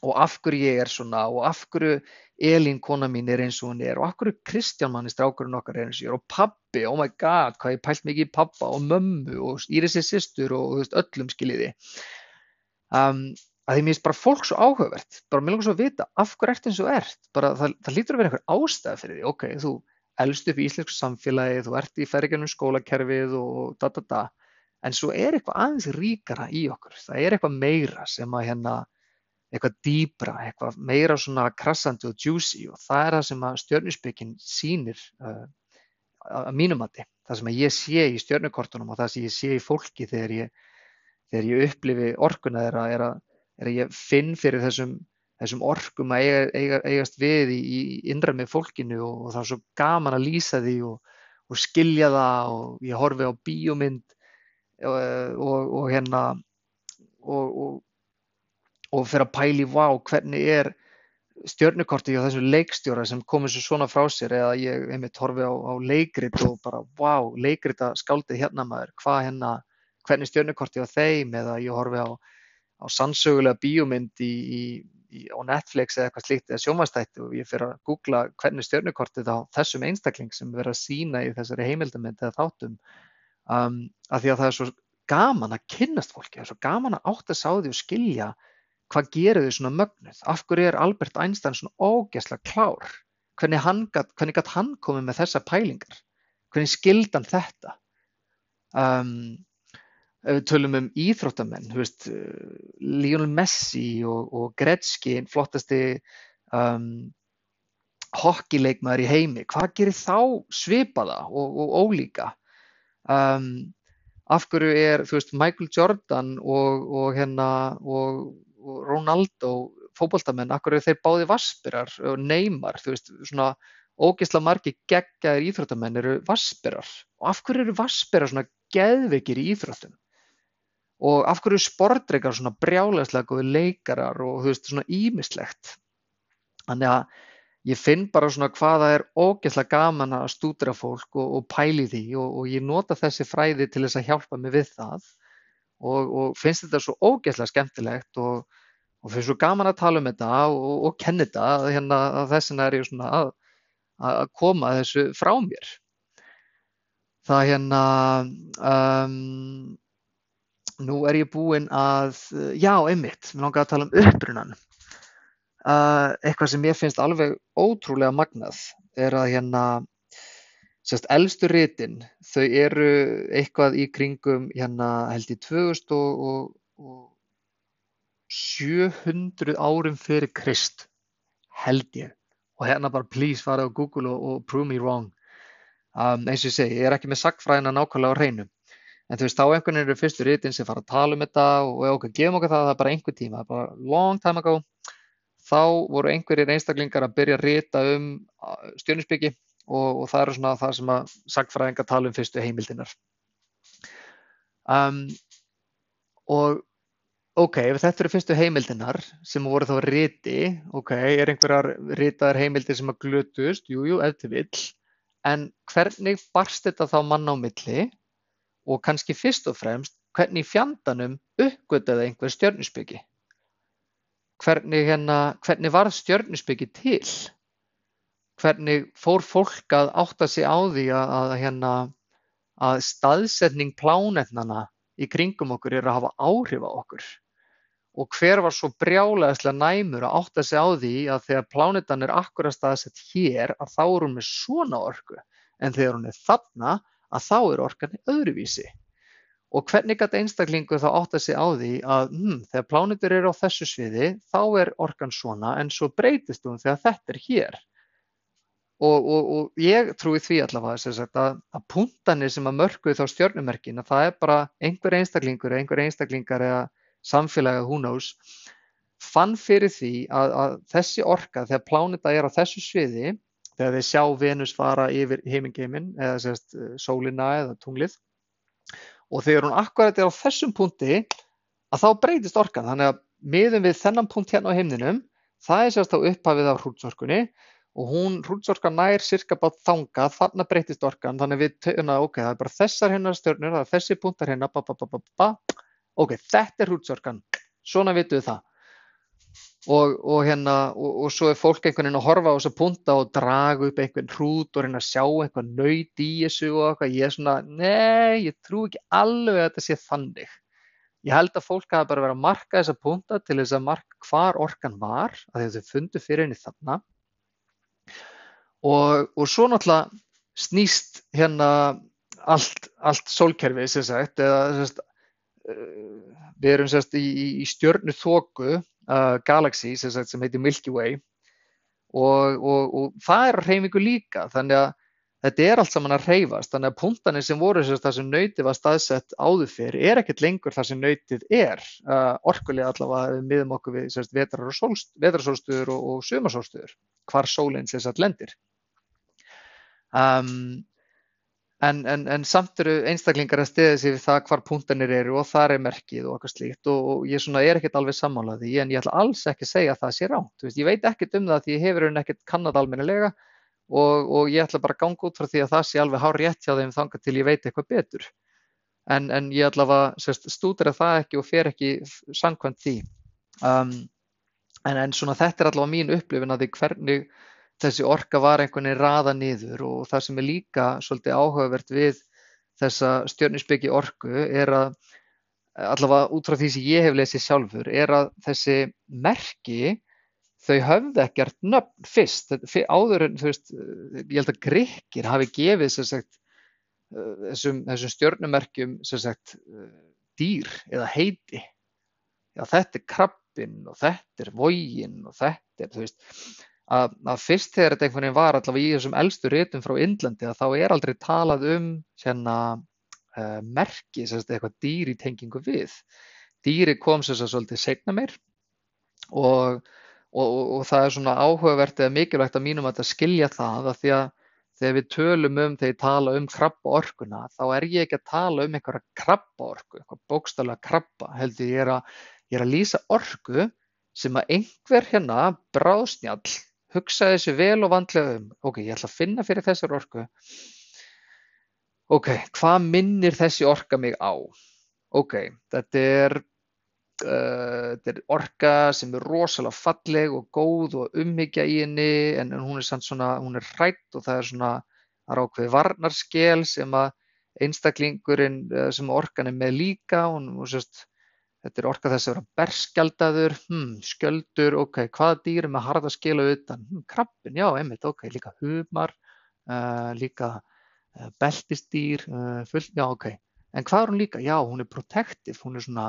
og af hverju ég er svona og af hverju Elín kona mín er eins og hún er og af hverju Kristján manni strákurinn okkar er eins og ég er og pabbi, oh my god, hvað ég pælt mikið í pappa og mömmu og Írisi sýstur og, og veist, öllum skiljiði um, að því mér finnst bara fólk svo áhugavert. Bara mér langar svo að vita af hverju ert eins og ert. Bara það, það lítur að vera einhver ástæð fyrir því. Ok, þú elst upp í íslensku samfélagi þú ert í ferginum skólakerfið og da da da. En svo er eitthvað aðeins ríkara í okkur, það er eitthvað meira sem að hérna, eitthvað dýbra, eitthvað meira svona krassandi og juicy og það er það sem að stjörnusbyggin sýnir uh, að mínumati, það sem að ég sé í stjörnukortunum og það sem ég sé í fólki þegar ég, þegar ég upplifi orkuna þeirra er að, er að ég finn fyrir þessum, þessum orkum að eiga, eiga, eigast við í, í innra með fólkinu og, og það er svo gaman að lýsa því og, og skilja það og ég horfi á bíómynd Eh, og, og hérna og, og fyrir að pæli vá hvernig er stjörnukorti á þessu leikstjóra sem komur svo svona frá sér? Eða ég einmitt horfi á, á leikrit og bara vá, leikrit að skáldið hérna maður, hvað hérna hvernig stjörnukorti á þeim eða ég horfi á, á sannsögulega bíómynd í, í, í, á Netflix eða eitthvað slíkt eða sjómanstætti og ég fyrir að googla hvernig stjörnukortið á þessum einstakling sem verður að sína í þessari heimildamönd eða þáttum. Um, af því að það er svo gaman að kynnast fólki, það er svo gaman að átt að sá því og skilja hvað gerir þau svona mögnuð, af hverju er Albert Einstein svona ógæslega klár, hvernig hann gat, hvernig gat hann komið með þessa pælingar, hvernig skildan þetta. Um, ef við tölum um íþróttamenn, veist, Lionel Messi og, og Gretzky, flottasti um, hockeyleikmaður í heimi, hvað gerir þá svipaða og, og ólíka? um, af hverju er veist, Michael Jordan og, og, hérna, Ronaldo fókbaltamenn, af hverju er þeir báði vaspirar og neymar, veist, svona ógeðsla margi geggjaðir íþróttamenn eru vaspirar og af hverju eru vaspirar svona geðveikir í íþróttum og af hverju sportreikar svona brjálæslega góði leikarar og þú veist, svona ímislegt þannig að ég finn bara svona hvaða er ógeðslega gaman að stúdra fólk og, og pæli því og, og ég nota þessi fræði til þess að hjálpa mig við það og, og finnst þetta svo ógeðslega skemmtilegt og, finnst svo gaman að tala um þetta og, kenni þetta hérna að þess vegna er ég svona að, að koma þessu frá mér. Það hérna, um, nú er ég búinn að, já einmitt, mér langar að tala um upprunan. Uh, eitthvað sem ég finnst alveg ótrúlega magnað er að hérna sérst elstu ritin þau eru eitthvað í kringum hérna held ég 2700 árum fyrir Krist held ég. Og hérna bara please fara á Google og, og prove me wrong. Um, eins og ég segi, ég er ekki með sagfræðina nákvæmlega á hreinu en þú veist þá einhvern veginn eru fyrstu ritin sem fara að tala um þetta og ok, gefum okkur það, það er bara einhver tíma, bara long time ago. Þá voru einhverjir einstaklingar að byrja að rita um stjórnisbyggi og, og það eru svona það sem að sagfræðinga tala um fyrstu heimildinar. Um, og ok, ef þetta eru fyrstu heimildinar sem voru þá riti, ok, er einhverjar ritaðar heimildir sem að glutust, jújú, jú, eftir vill, en hvernig barst þetta þá manna á milli og kannski fyrst og fremst hvernig fjandanum uppgötaði einhver stjörnusbyggi? hvernig, hérna, hvernig varð stjörnuspeki til? Hvernig fór fólk að átta sig á því að, að, hérna, að staðsetning plánetnana í kringum okkur er að hafa áhrif á okkur? Og hver var svo brjálæðislega næmur að átta sig á því að þegar plánetan er akkurat staðsett hér að þá er hún með svona orku en þegar hún er þarna að þá er orkan öðruvísi. Og hvernig gæti einstaklingu þá átt að segja á því að hm, þegar plánutur eru á þessu sviði þá er orkan svona en svo breytist hún þegar þetta er hér. Og, og, og ég trúi því allavega sagt, að, að puntanir sem að mörgu þá stjórnumerkin að það er bara einhver einstaklingur eða einhver einstaklingar eða samfélagið who knows fann fyrir því að, að þessi orka þegar plánuta er á þessu sviði þegar þeir sjá Venus fara yfir heimingeimin eða sérst, sólina eða tunglið og þegar hún akkurat er á þessum punkti að þá breytist orkan. Þannig að miðum við þennan punkt hérna á heimninum það er sérst á upphafið af hrútsorkunni og hún, hrútsorkan nær cirka bát þanga, þarna breytist orkan. Þannig við töfum að ok, það er bara þessar hennar stjörnur, það er þessi punktar hérna ba, ba, ba, ok, þetta er hrútsorkan svona vitum við það og, og hérna og, og svo er fólk einhvern veginn að horfa á þessa punta og draga upp einhvern hrút og reyna að sjá einhvern nöyt í þessu og eitthvað, ég er svona, nei, ég trú ekki alveg að þetta sé þannig. Ég held að fólk hafa bara verið að marka þessa punta til þess að marka hvar orkan var, að þau fundu fyrir henni þarna. Og, og svo náttúrulega snýst hérna allt, allt sólkerfið sem sagt, eða sem sagt, uh, við erum sem sagt í, í stjörnu þóku uh, galaxy sem, sem heitir Milky Way. Og, og, og það er reyfingu líka þannig að þetta er allt saman að reyfast þannig að punktanir sem voru sérst, það sem nöytið var staðsett áður fyrir er ekkert lengur það sem nöytið er. Uh, orkulega allavega miðum okkur við sérst, vetrarsólstuður og, og sumarsólstuður hvar sólinn sérst lendir. Um, En, en, en samt eru einstaklingar að stiða sig við það hvar punktanir eru og þar er merkið og eitthvað slíkt og, og ég svona er ekkert alveg sammálað því en ég ætla alls ekki að segja að það sé ránt. Ég veit ekkert um það því ég hefur henni ekkert kannad almennilega og, og ég ætla bara að ganga út frá því að það sé alveg hár rétt hjá þeim þanga til ég veit eitthvað betur. En, en ég ætla að stúdra það ekki og fer ekki sangkvæmt því. Um, en svona þetta er allavega mín upplifin að því hvernig þessi orka var einhvern veginn raða niður og það sem er líka svolítið áhugavert við þessa stjörnisbyggi orku er að allavega út frá því sem ég hef lesið sjálfur er að þessi merki þau höfðu ekkert nöfn fyrst. Áður en þú veist ég held að Grekir hafi gefið sagt, þessum, þessum stjörnumerkjum sagt, dýr eða heiti. Já þetta er krabbin og þetta er vógin og þetta er þú veist að, að fyrst þegar þetta einhvern veginn var allavega í þessum eldstu rétum frá Indlandi að þá er aldrei talað um sérna uh, merki, sérst, eitthvað dýr í tengingu við. Dýri kom sérst að svolítið segna meir og, og, og, og það er svona áhugavert eða mikilvægt að mínum að þetta skilja það að því að þegar við tölum um, þegar ég tala um krabba orkuna, þá er ég ekki að tala um einhverja krabba orku, eitthvað bókstallega krabba, heldur ég er að, ég er að lýsa orku sem að einhver hérna bráðsnjall hugsaði þessu vel og vandlega um. Ok, ég ætla að finna fyrir þessar orku. Ok, hvað minnir þessi orka mig á? ok, þetta er, uh, þetta er orka sem er rosalega falleg og góð og umhyggja í henni en, hún er samt svona, hún er hrætt og það er svona, það er ákveð varnarskel sem að einstaklingurinn uh, sem orkan er með líka, hún, hún sérst, þetta er orka þess að vera berskjaldadur, hmm, skjöldur, ok, hvaða dýr er með harða skila utan? Hmm, krabbin, já, einmitt, ok, líka humar, uh, líka uh, beltistýr, fullt, já, ok. En hvað er hún líka? Já, hún er protective, hún er svona,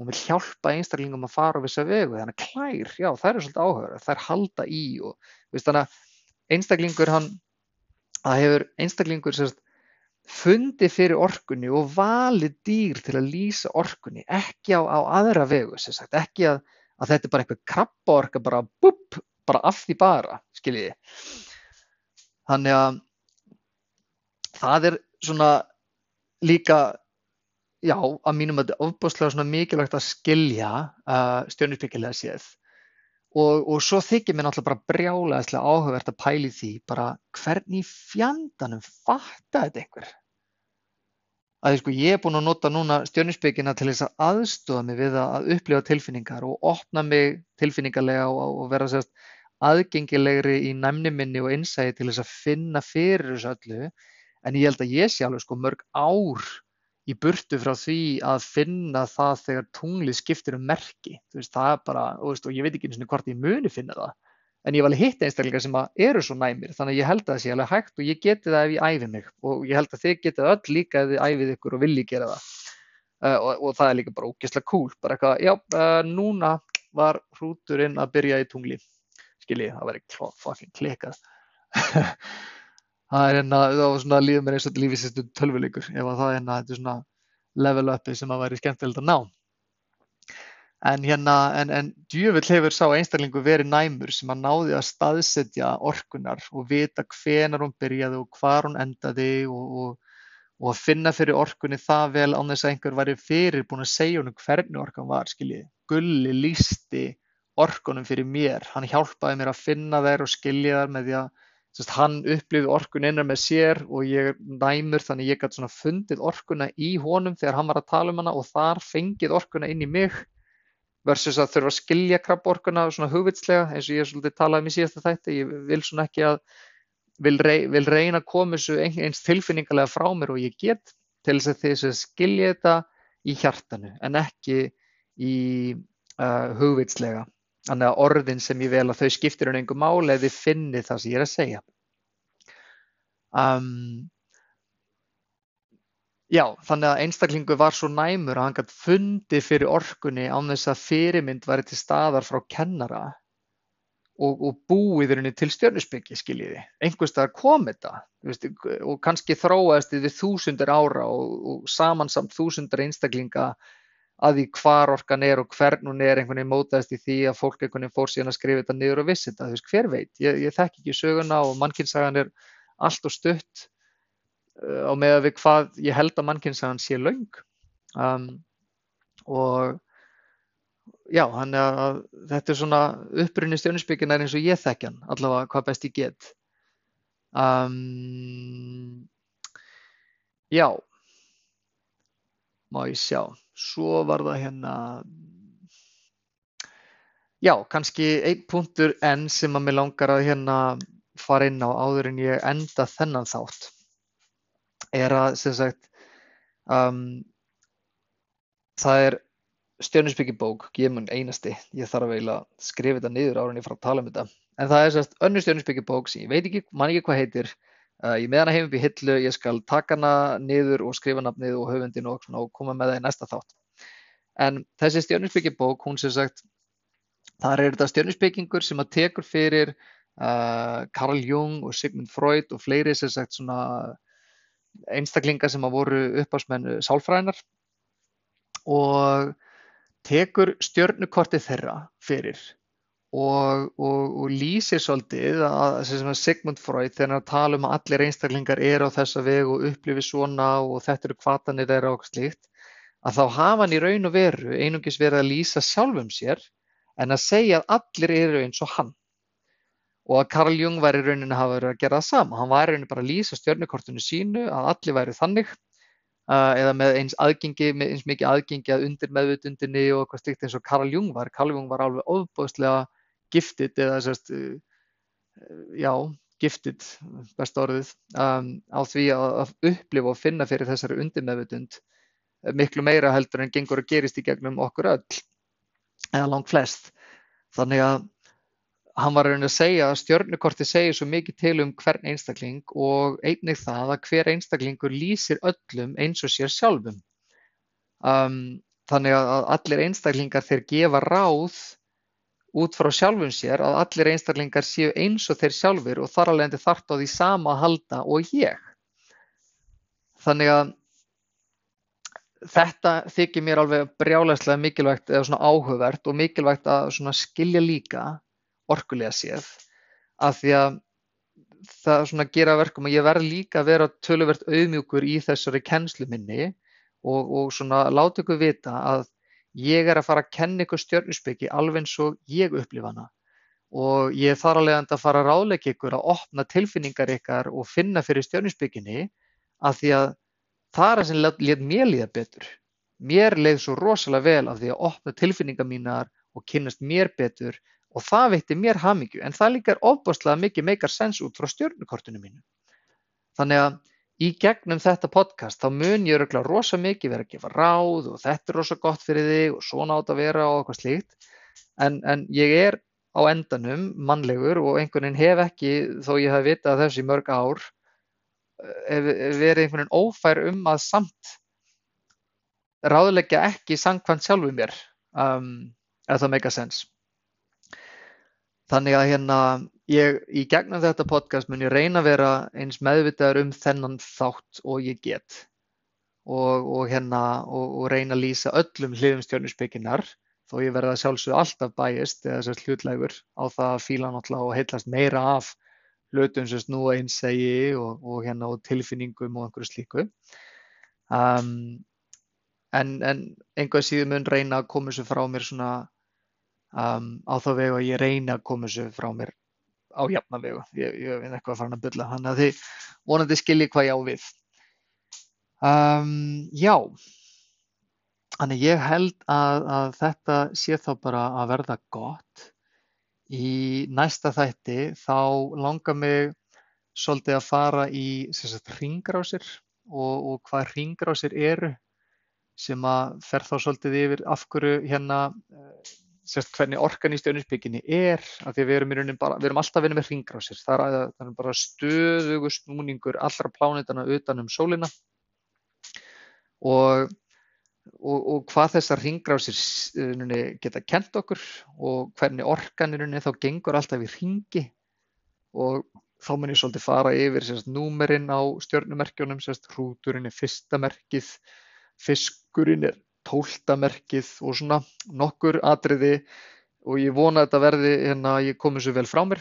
hún vil hjálpa einstaklingum að fara á vissa vegu, þannig að klær, já, það er svolítið áhuga, það er halda í og, veist þannig að einstaklingur hann, það hefur einstaklingur sérst fundi fyrir orkunni og vali dýr til að lýsa orkunni, ekki á, á aðra vegu, sérst, ekki að, að þetta er bara eitthvað krabba orka, bara bupp, bara af því bara, skiljiði. Þannig að það er svona líka, já, að mínum að þetta er ofbúslega mikilvægt að skilja uh, stjórnusbyggilega séð og, og svo þykir mér náttúrulega bara brjálega áhugavert að pæli því bara hvernig fjandanum fatta þetta einhver? Að sko, ég er búin að nota núna stjórninsbyggina til þess að aðstofa mig við að upplifa tilfinningar og opna mig tilfinningarlega og, og vera sérst aðgengilegri í næmni minni og innsæði til þess að finna fyrir þessu öllu. En ég held að ég sé alveg sko mörg ár í burtu frá því að finna það þegar tunglið skiptir um merki. Veist, það er bara, og, ég veit ekki eins og hvort ég muni finna það. En ég var alveg hitt einstaklega sem eru svo næmir þannig að ég held að það sé alveg hægt og ég geti það ef ég æfi mig. Og ég held að þið getið öll líka ef þið æfið ykkur og vilji gera það. Uh, og, og það er líka bara ógeðslega cool. Bara eitthvað, já, uh, núna var hrúturinn að byrja í tungli. Skiljið, það væri fucking klikað það er hérna, það var svona líður mér eins og lífið sérstu tölvuleikur ef það er hérna, þetta er svona level upi sem að væri skemmtilegt að ná. En hérna, en, en djöfull hefur sá einstaklingu verið næmur sem að náði að staðsetja orkunar og vita hvenar hún byrjaði og hvar hún endaði og, og, og að finna fyrir orkunni það vel án þess að einhver væri fyrir búin að segja hún hvernig orkan var, skiljið Gulli lísti orkunum fyrir mér, hann hjálpaði mér að finna þær og skilja þær með því að Sest, hann upplifið orkun einar með sér og ég er næmur þannig ég gæti fundið orkuna í honum þegar hann var að tala um hana og þar fengið orkuna inn í mig versus að þurfa að skilja krabborkuna svona hugvitslega eins og ég er svolítið talað um í síðasta þætti, ég vil svona ekki að vil, rey, vil reyna að koma þessu eins tilfinningarlega frá mér og ég get til þess að þess að skilja þetta í hjartanu en ekki í uh, hugvitslega Þannig að orðin sem ég vel að þau skiptir um einhver mál eða þið finnir það sem ég er að segja. Um, já, þannig að einstaklingu var svo næmur að hann gæti fundið fyrir orkunni án þess að fyrirmynd væri til staðar frá kennara og, og búið henni til stjörnusbyggi, skiljiði. Einhverstað kom þetta veist, og kannski þróaðist þið þúsundir ára og, og samansamt þúsundar einstaklinga að því hvar orkan er og hvern hún er einhvern veginn mótaðist í því að fólk einhvern veginn fór síðan að skrifa þetta niður og vissi þetta, þú veist, hver veit, ég, ég þekk ekki söguna og mannkynnsagan er allt og stutt uh, á með að við hvað ég held að mannkynnsagan sé laung um, og já, hann er að þetta er svona upprunni stjórninsbyggin er eins og ég þekk hann, allavega hvað best ég get. Um, já má ég sjá svo var það hérna já, kannski einn punktur enn sem að mér langar að hérna fara inn á áður en ég enda þennan þátt er að sem sagt um, það er stjörnusbyggjibók, ég mun einasti. Ég þarf veila að skrifa þetta niður ára en ég fara að tala um þetta. En það er sérst önnur stjörnusbyggjibók sem ég veit ekki, man ekki hvað heitir ég með hana heim upp í hillu, ég skal taka hana niður og skrifa nafnið og höfundin og, og koma með það í næsta þátt. En þessi stjórninsbyggjibók, hún sem sagt, þar er þetta stjórninsbyggingur sem að tekur fyrir uh, Carl Jung og Sigmund Freud og fleiri sem sagt svona einstaklingar sem að voru uppásmennu sálfræðinar og tekur stjórnukortið þeirra fyrir og, og, og lýsir svolítið að, að Sigmund Freud þegar hann tala um að allir einstaklingar eru á þessa veg og upplifi svona og þetta eru kvatanir þeirra og slíkt að þá hafa hann í raun og veru einungis verið að lýsa sjálfum sér en að segja að allir eru eins og hann og að Carl Jung var í rauninni að hafa verið að gera það sama hann var í rauninni bara að lýsa stjörnukortinu sínu að allir væri þannig uh, eða með eins aðgengi, með eins mikið aðgengi að undir meðvutundinni og eitthvað stíkt eins og Carl Jung var. Carl Jung var alveg ofbúðslega giftið eða sérst, uh, já, giftið, besta orðið, um, á því að upplifa og finna fyrir þessari undir meðvutund miklu meira heldur en gengur að gerist í gegnum okkur öll, eða langt flest. Þannig að hann var að segja að stjörnukorti segir svo mikið til um hvern einstakling og einnig það að hver einstaklingur lýsir öllum eins og sér sjálfum. Um, þannig að allir einstaklingar þeir gefa ráð út frá sjálfum sér að allir einstaklingar séu eins og þeir sjálfur og þar alveg endur þart á því sama að halda og ég. Þannig að þetta þykir mér alveg brjálæslega mikilvægt eða svona áhugavert og mikilvægt að skilja líka orkulega séð af því að það svona gera verkum að ég verð líka að vera töluvert auðmjúkur í þessari kennslu minni og, og svona láta ykkur vita að ég er að fara að kenna ykkur stjörnusbyggi alveg eins og ég upplifa hana og ég þarf alveg að fara að ráleika ykkur að opna tilfinningar ykkar og finna fyrir stjörnusbygginni af því að það er það sem let mér líða betur. Mér leið svo rosalega vel af því að opna tilfinningar mínar og kynast mér betur og það veitti mér hamingju en það líka er ofbáslega mikið meikar sens út frá stjórnukortinu mínu. Þannig að í gegnum þetta podcast þá mun ég öruglega rosa mikið vera að gefa ráð og þetta er rosa gott fyrir þig og svona átt að vera og eitthvað slíkt en, en ég er á endanum mannlegur og einhvern veginn hef ekki þó ég hef vitað þessi mörg ár hef verið einhvern veginn ófær um að samt ráðleggja ekki sangkvæmt sjálfu mér um, ef það meika sens. Þannig að hérna ég í gegnum þetta podcast mun ég reyna að vera eins meðvitaður um þennan þátt og ég get og, og hérna og, og reyna að lýsa öllum hliðum stjórnusbygginar þó ég verða sjálfsög alltaf bæist eða þessast hlutlegur á það að fíla náttúrulega og heitlast meira af hlutum sem snúa einsægi og, hérna tilfinningum og einhverju slíku. Um, en, en einhvað síðan mun reyna að koma sér frá mér svona um, á þá vegu að ég reyna að koma þessu frá mér á jafna vegu. Ég, ég er eitthvað að fara að bylla, þannig að þið vonandi skilji hvað ég á við. Um, já, þannig ég held að, að þetta sé þá bara að verða gott. Í næsta þætti þá langar mig svolítið að fara í ringrásir og, og hvað ringrásir eru sem að fer þá svolítið yfir af hverju hérna sérst hvernig orkan í stjörnusbygginni er af því að við erum, bara, við erum alltaf að vinna með hringrásir. Það er, það er bara stöðugu snúningur allra plánitana utan um sólina. Og, og, og hvað þessar hringrásir geta kent okkur og hvernig orkanirunni þá gengur alltaf í hringi. Og þá mun ég svolítið fara yfir sérst númerinn á stjörnumerkjunum sérst hrúturinn er fyrsta merkið fiskurinn er tóltamerkið og svona nokkur atriði og ég vona að þetta verði hérna ég komi svo vel frá mér.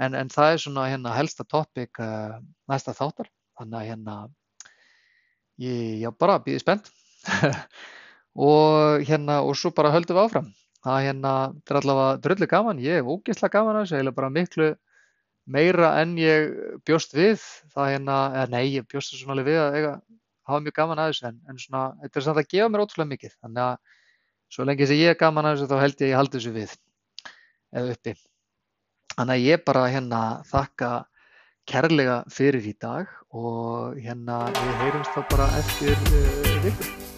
En, en það er svona hérna helsta topic uh, næsta þáttar. Þannig að hérna ég já, bara býði spennt. Og hérna og svo bara höldum við áfram. Það hérna, þetta er allavega dröllu gaman. Ég hef ógeðslega gaman að þessu eða bara miklu meira en ég bjóst við. Það hérna, eða nei, ég bjóst þessu nálega við að eiga hafa mjög gaman að þessu en, en svona, þetta er samt að gefa mér ótrúlega mikið. Þannig að svo lengi sem ég er gaman að þessu þá held ég að ég haldi þessu við eða uppi. Þannig að ég bara hérna þakka kærlega fyrir í dag og hérna við heyrumst þá bara eftir uh, vikur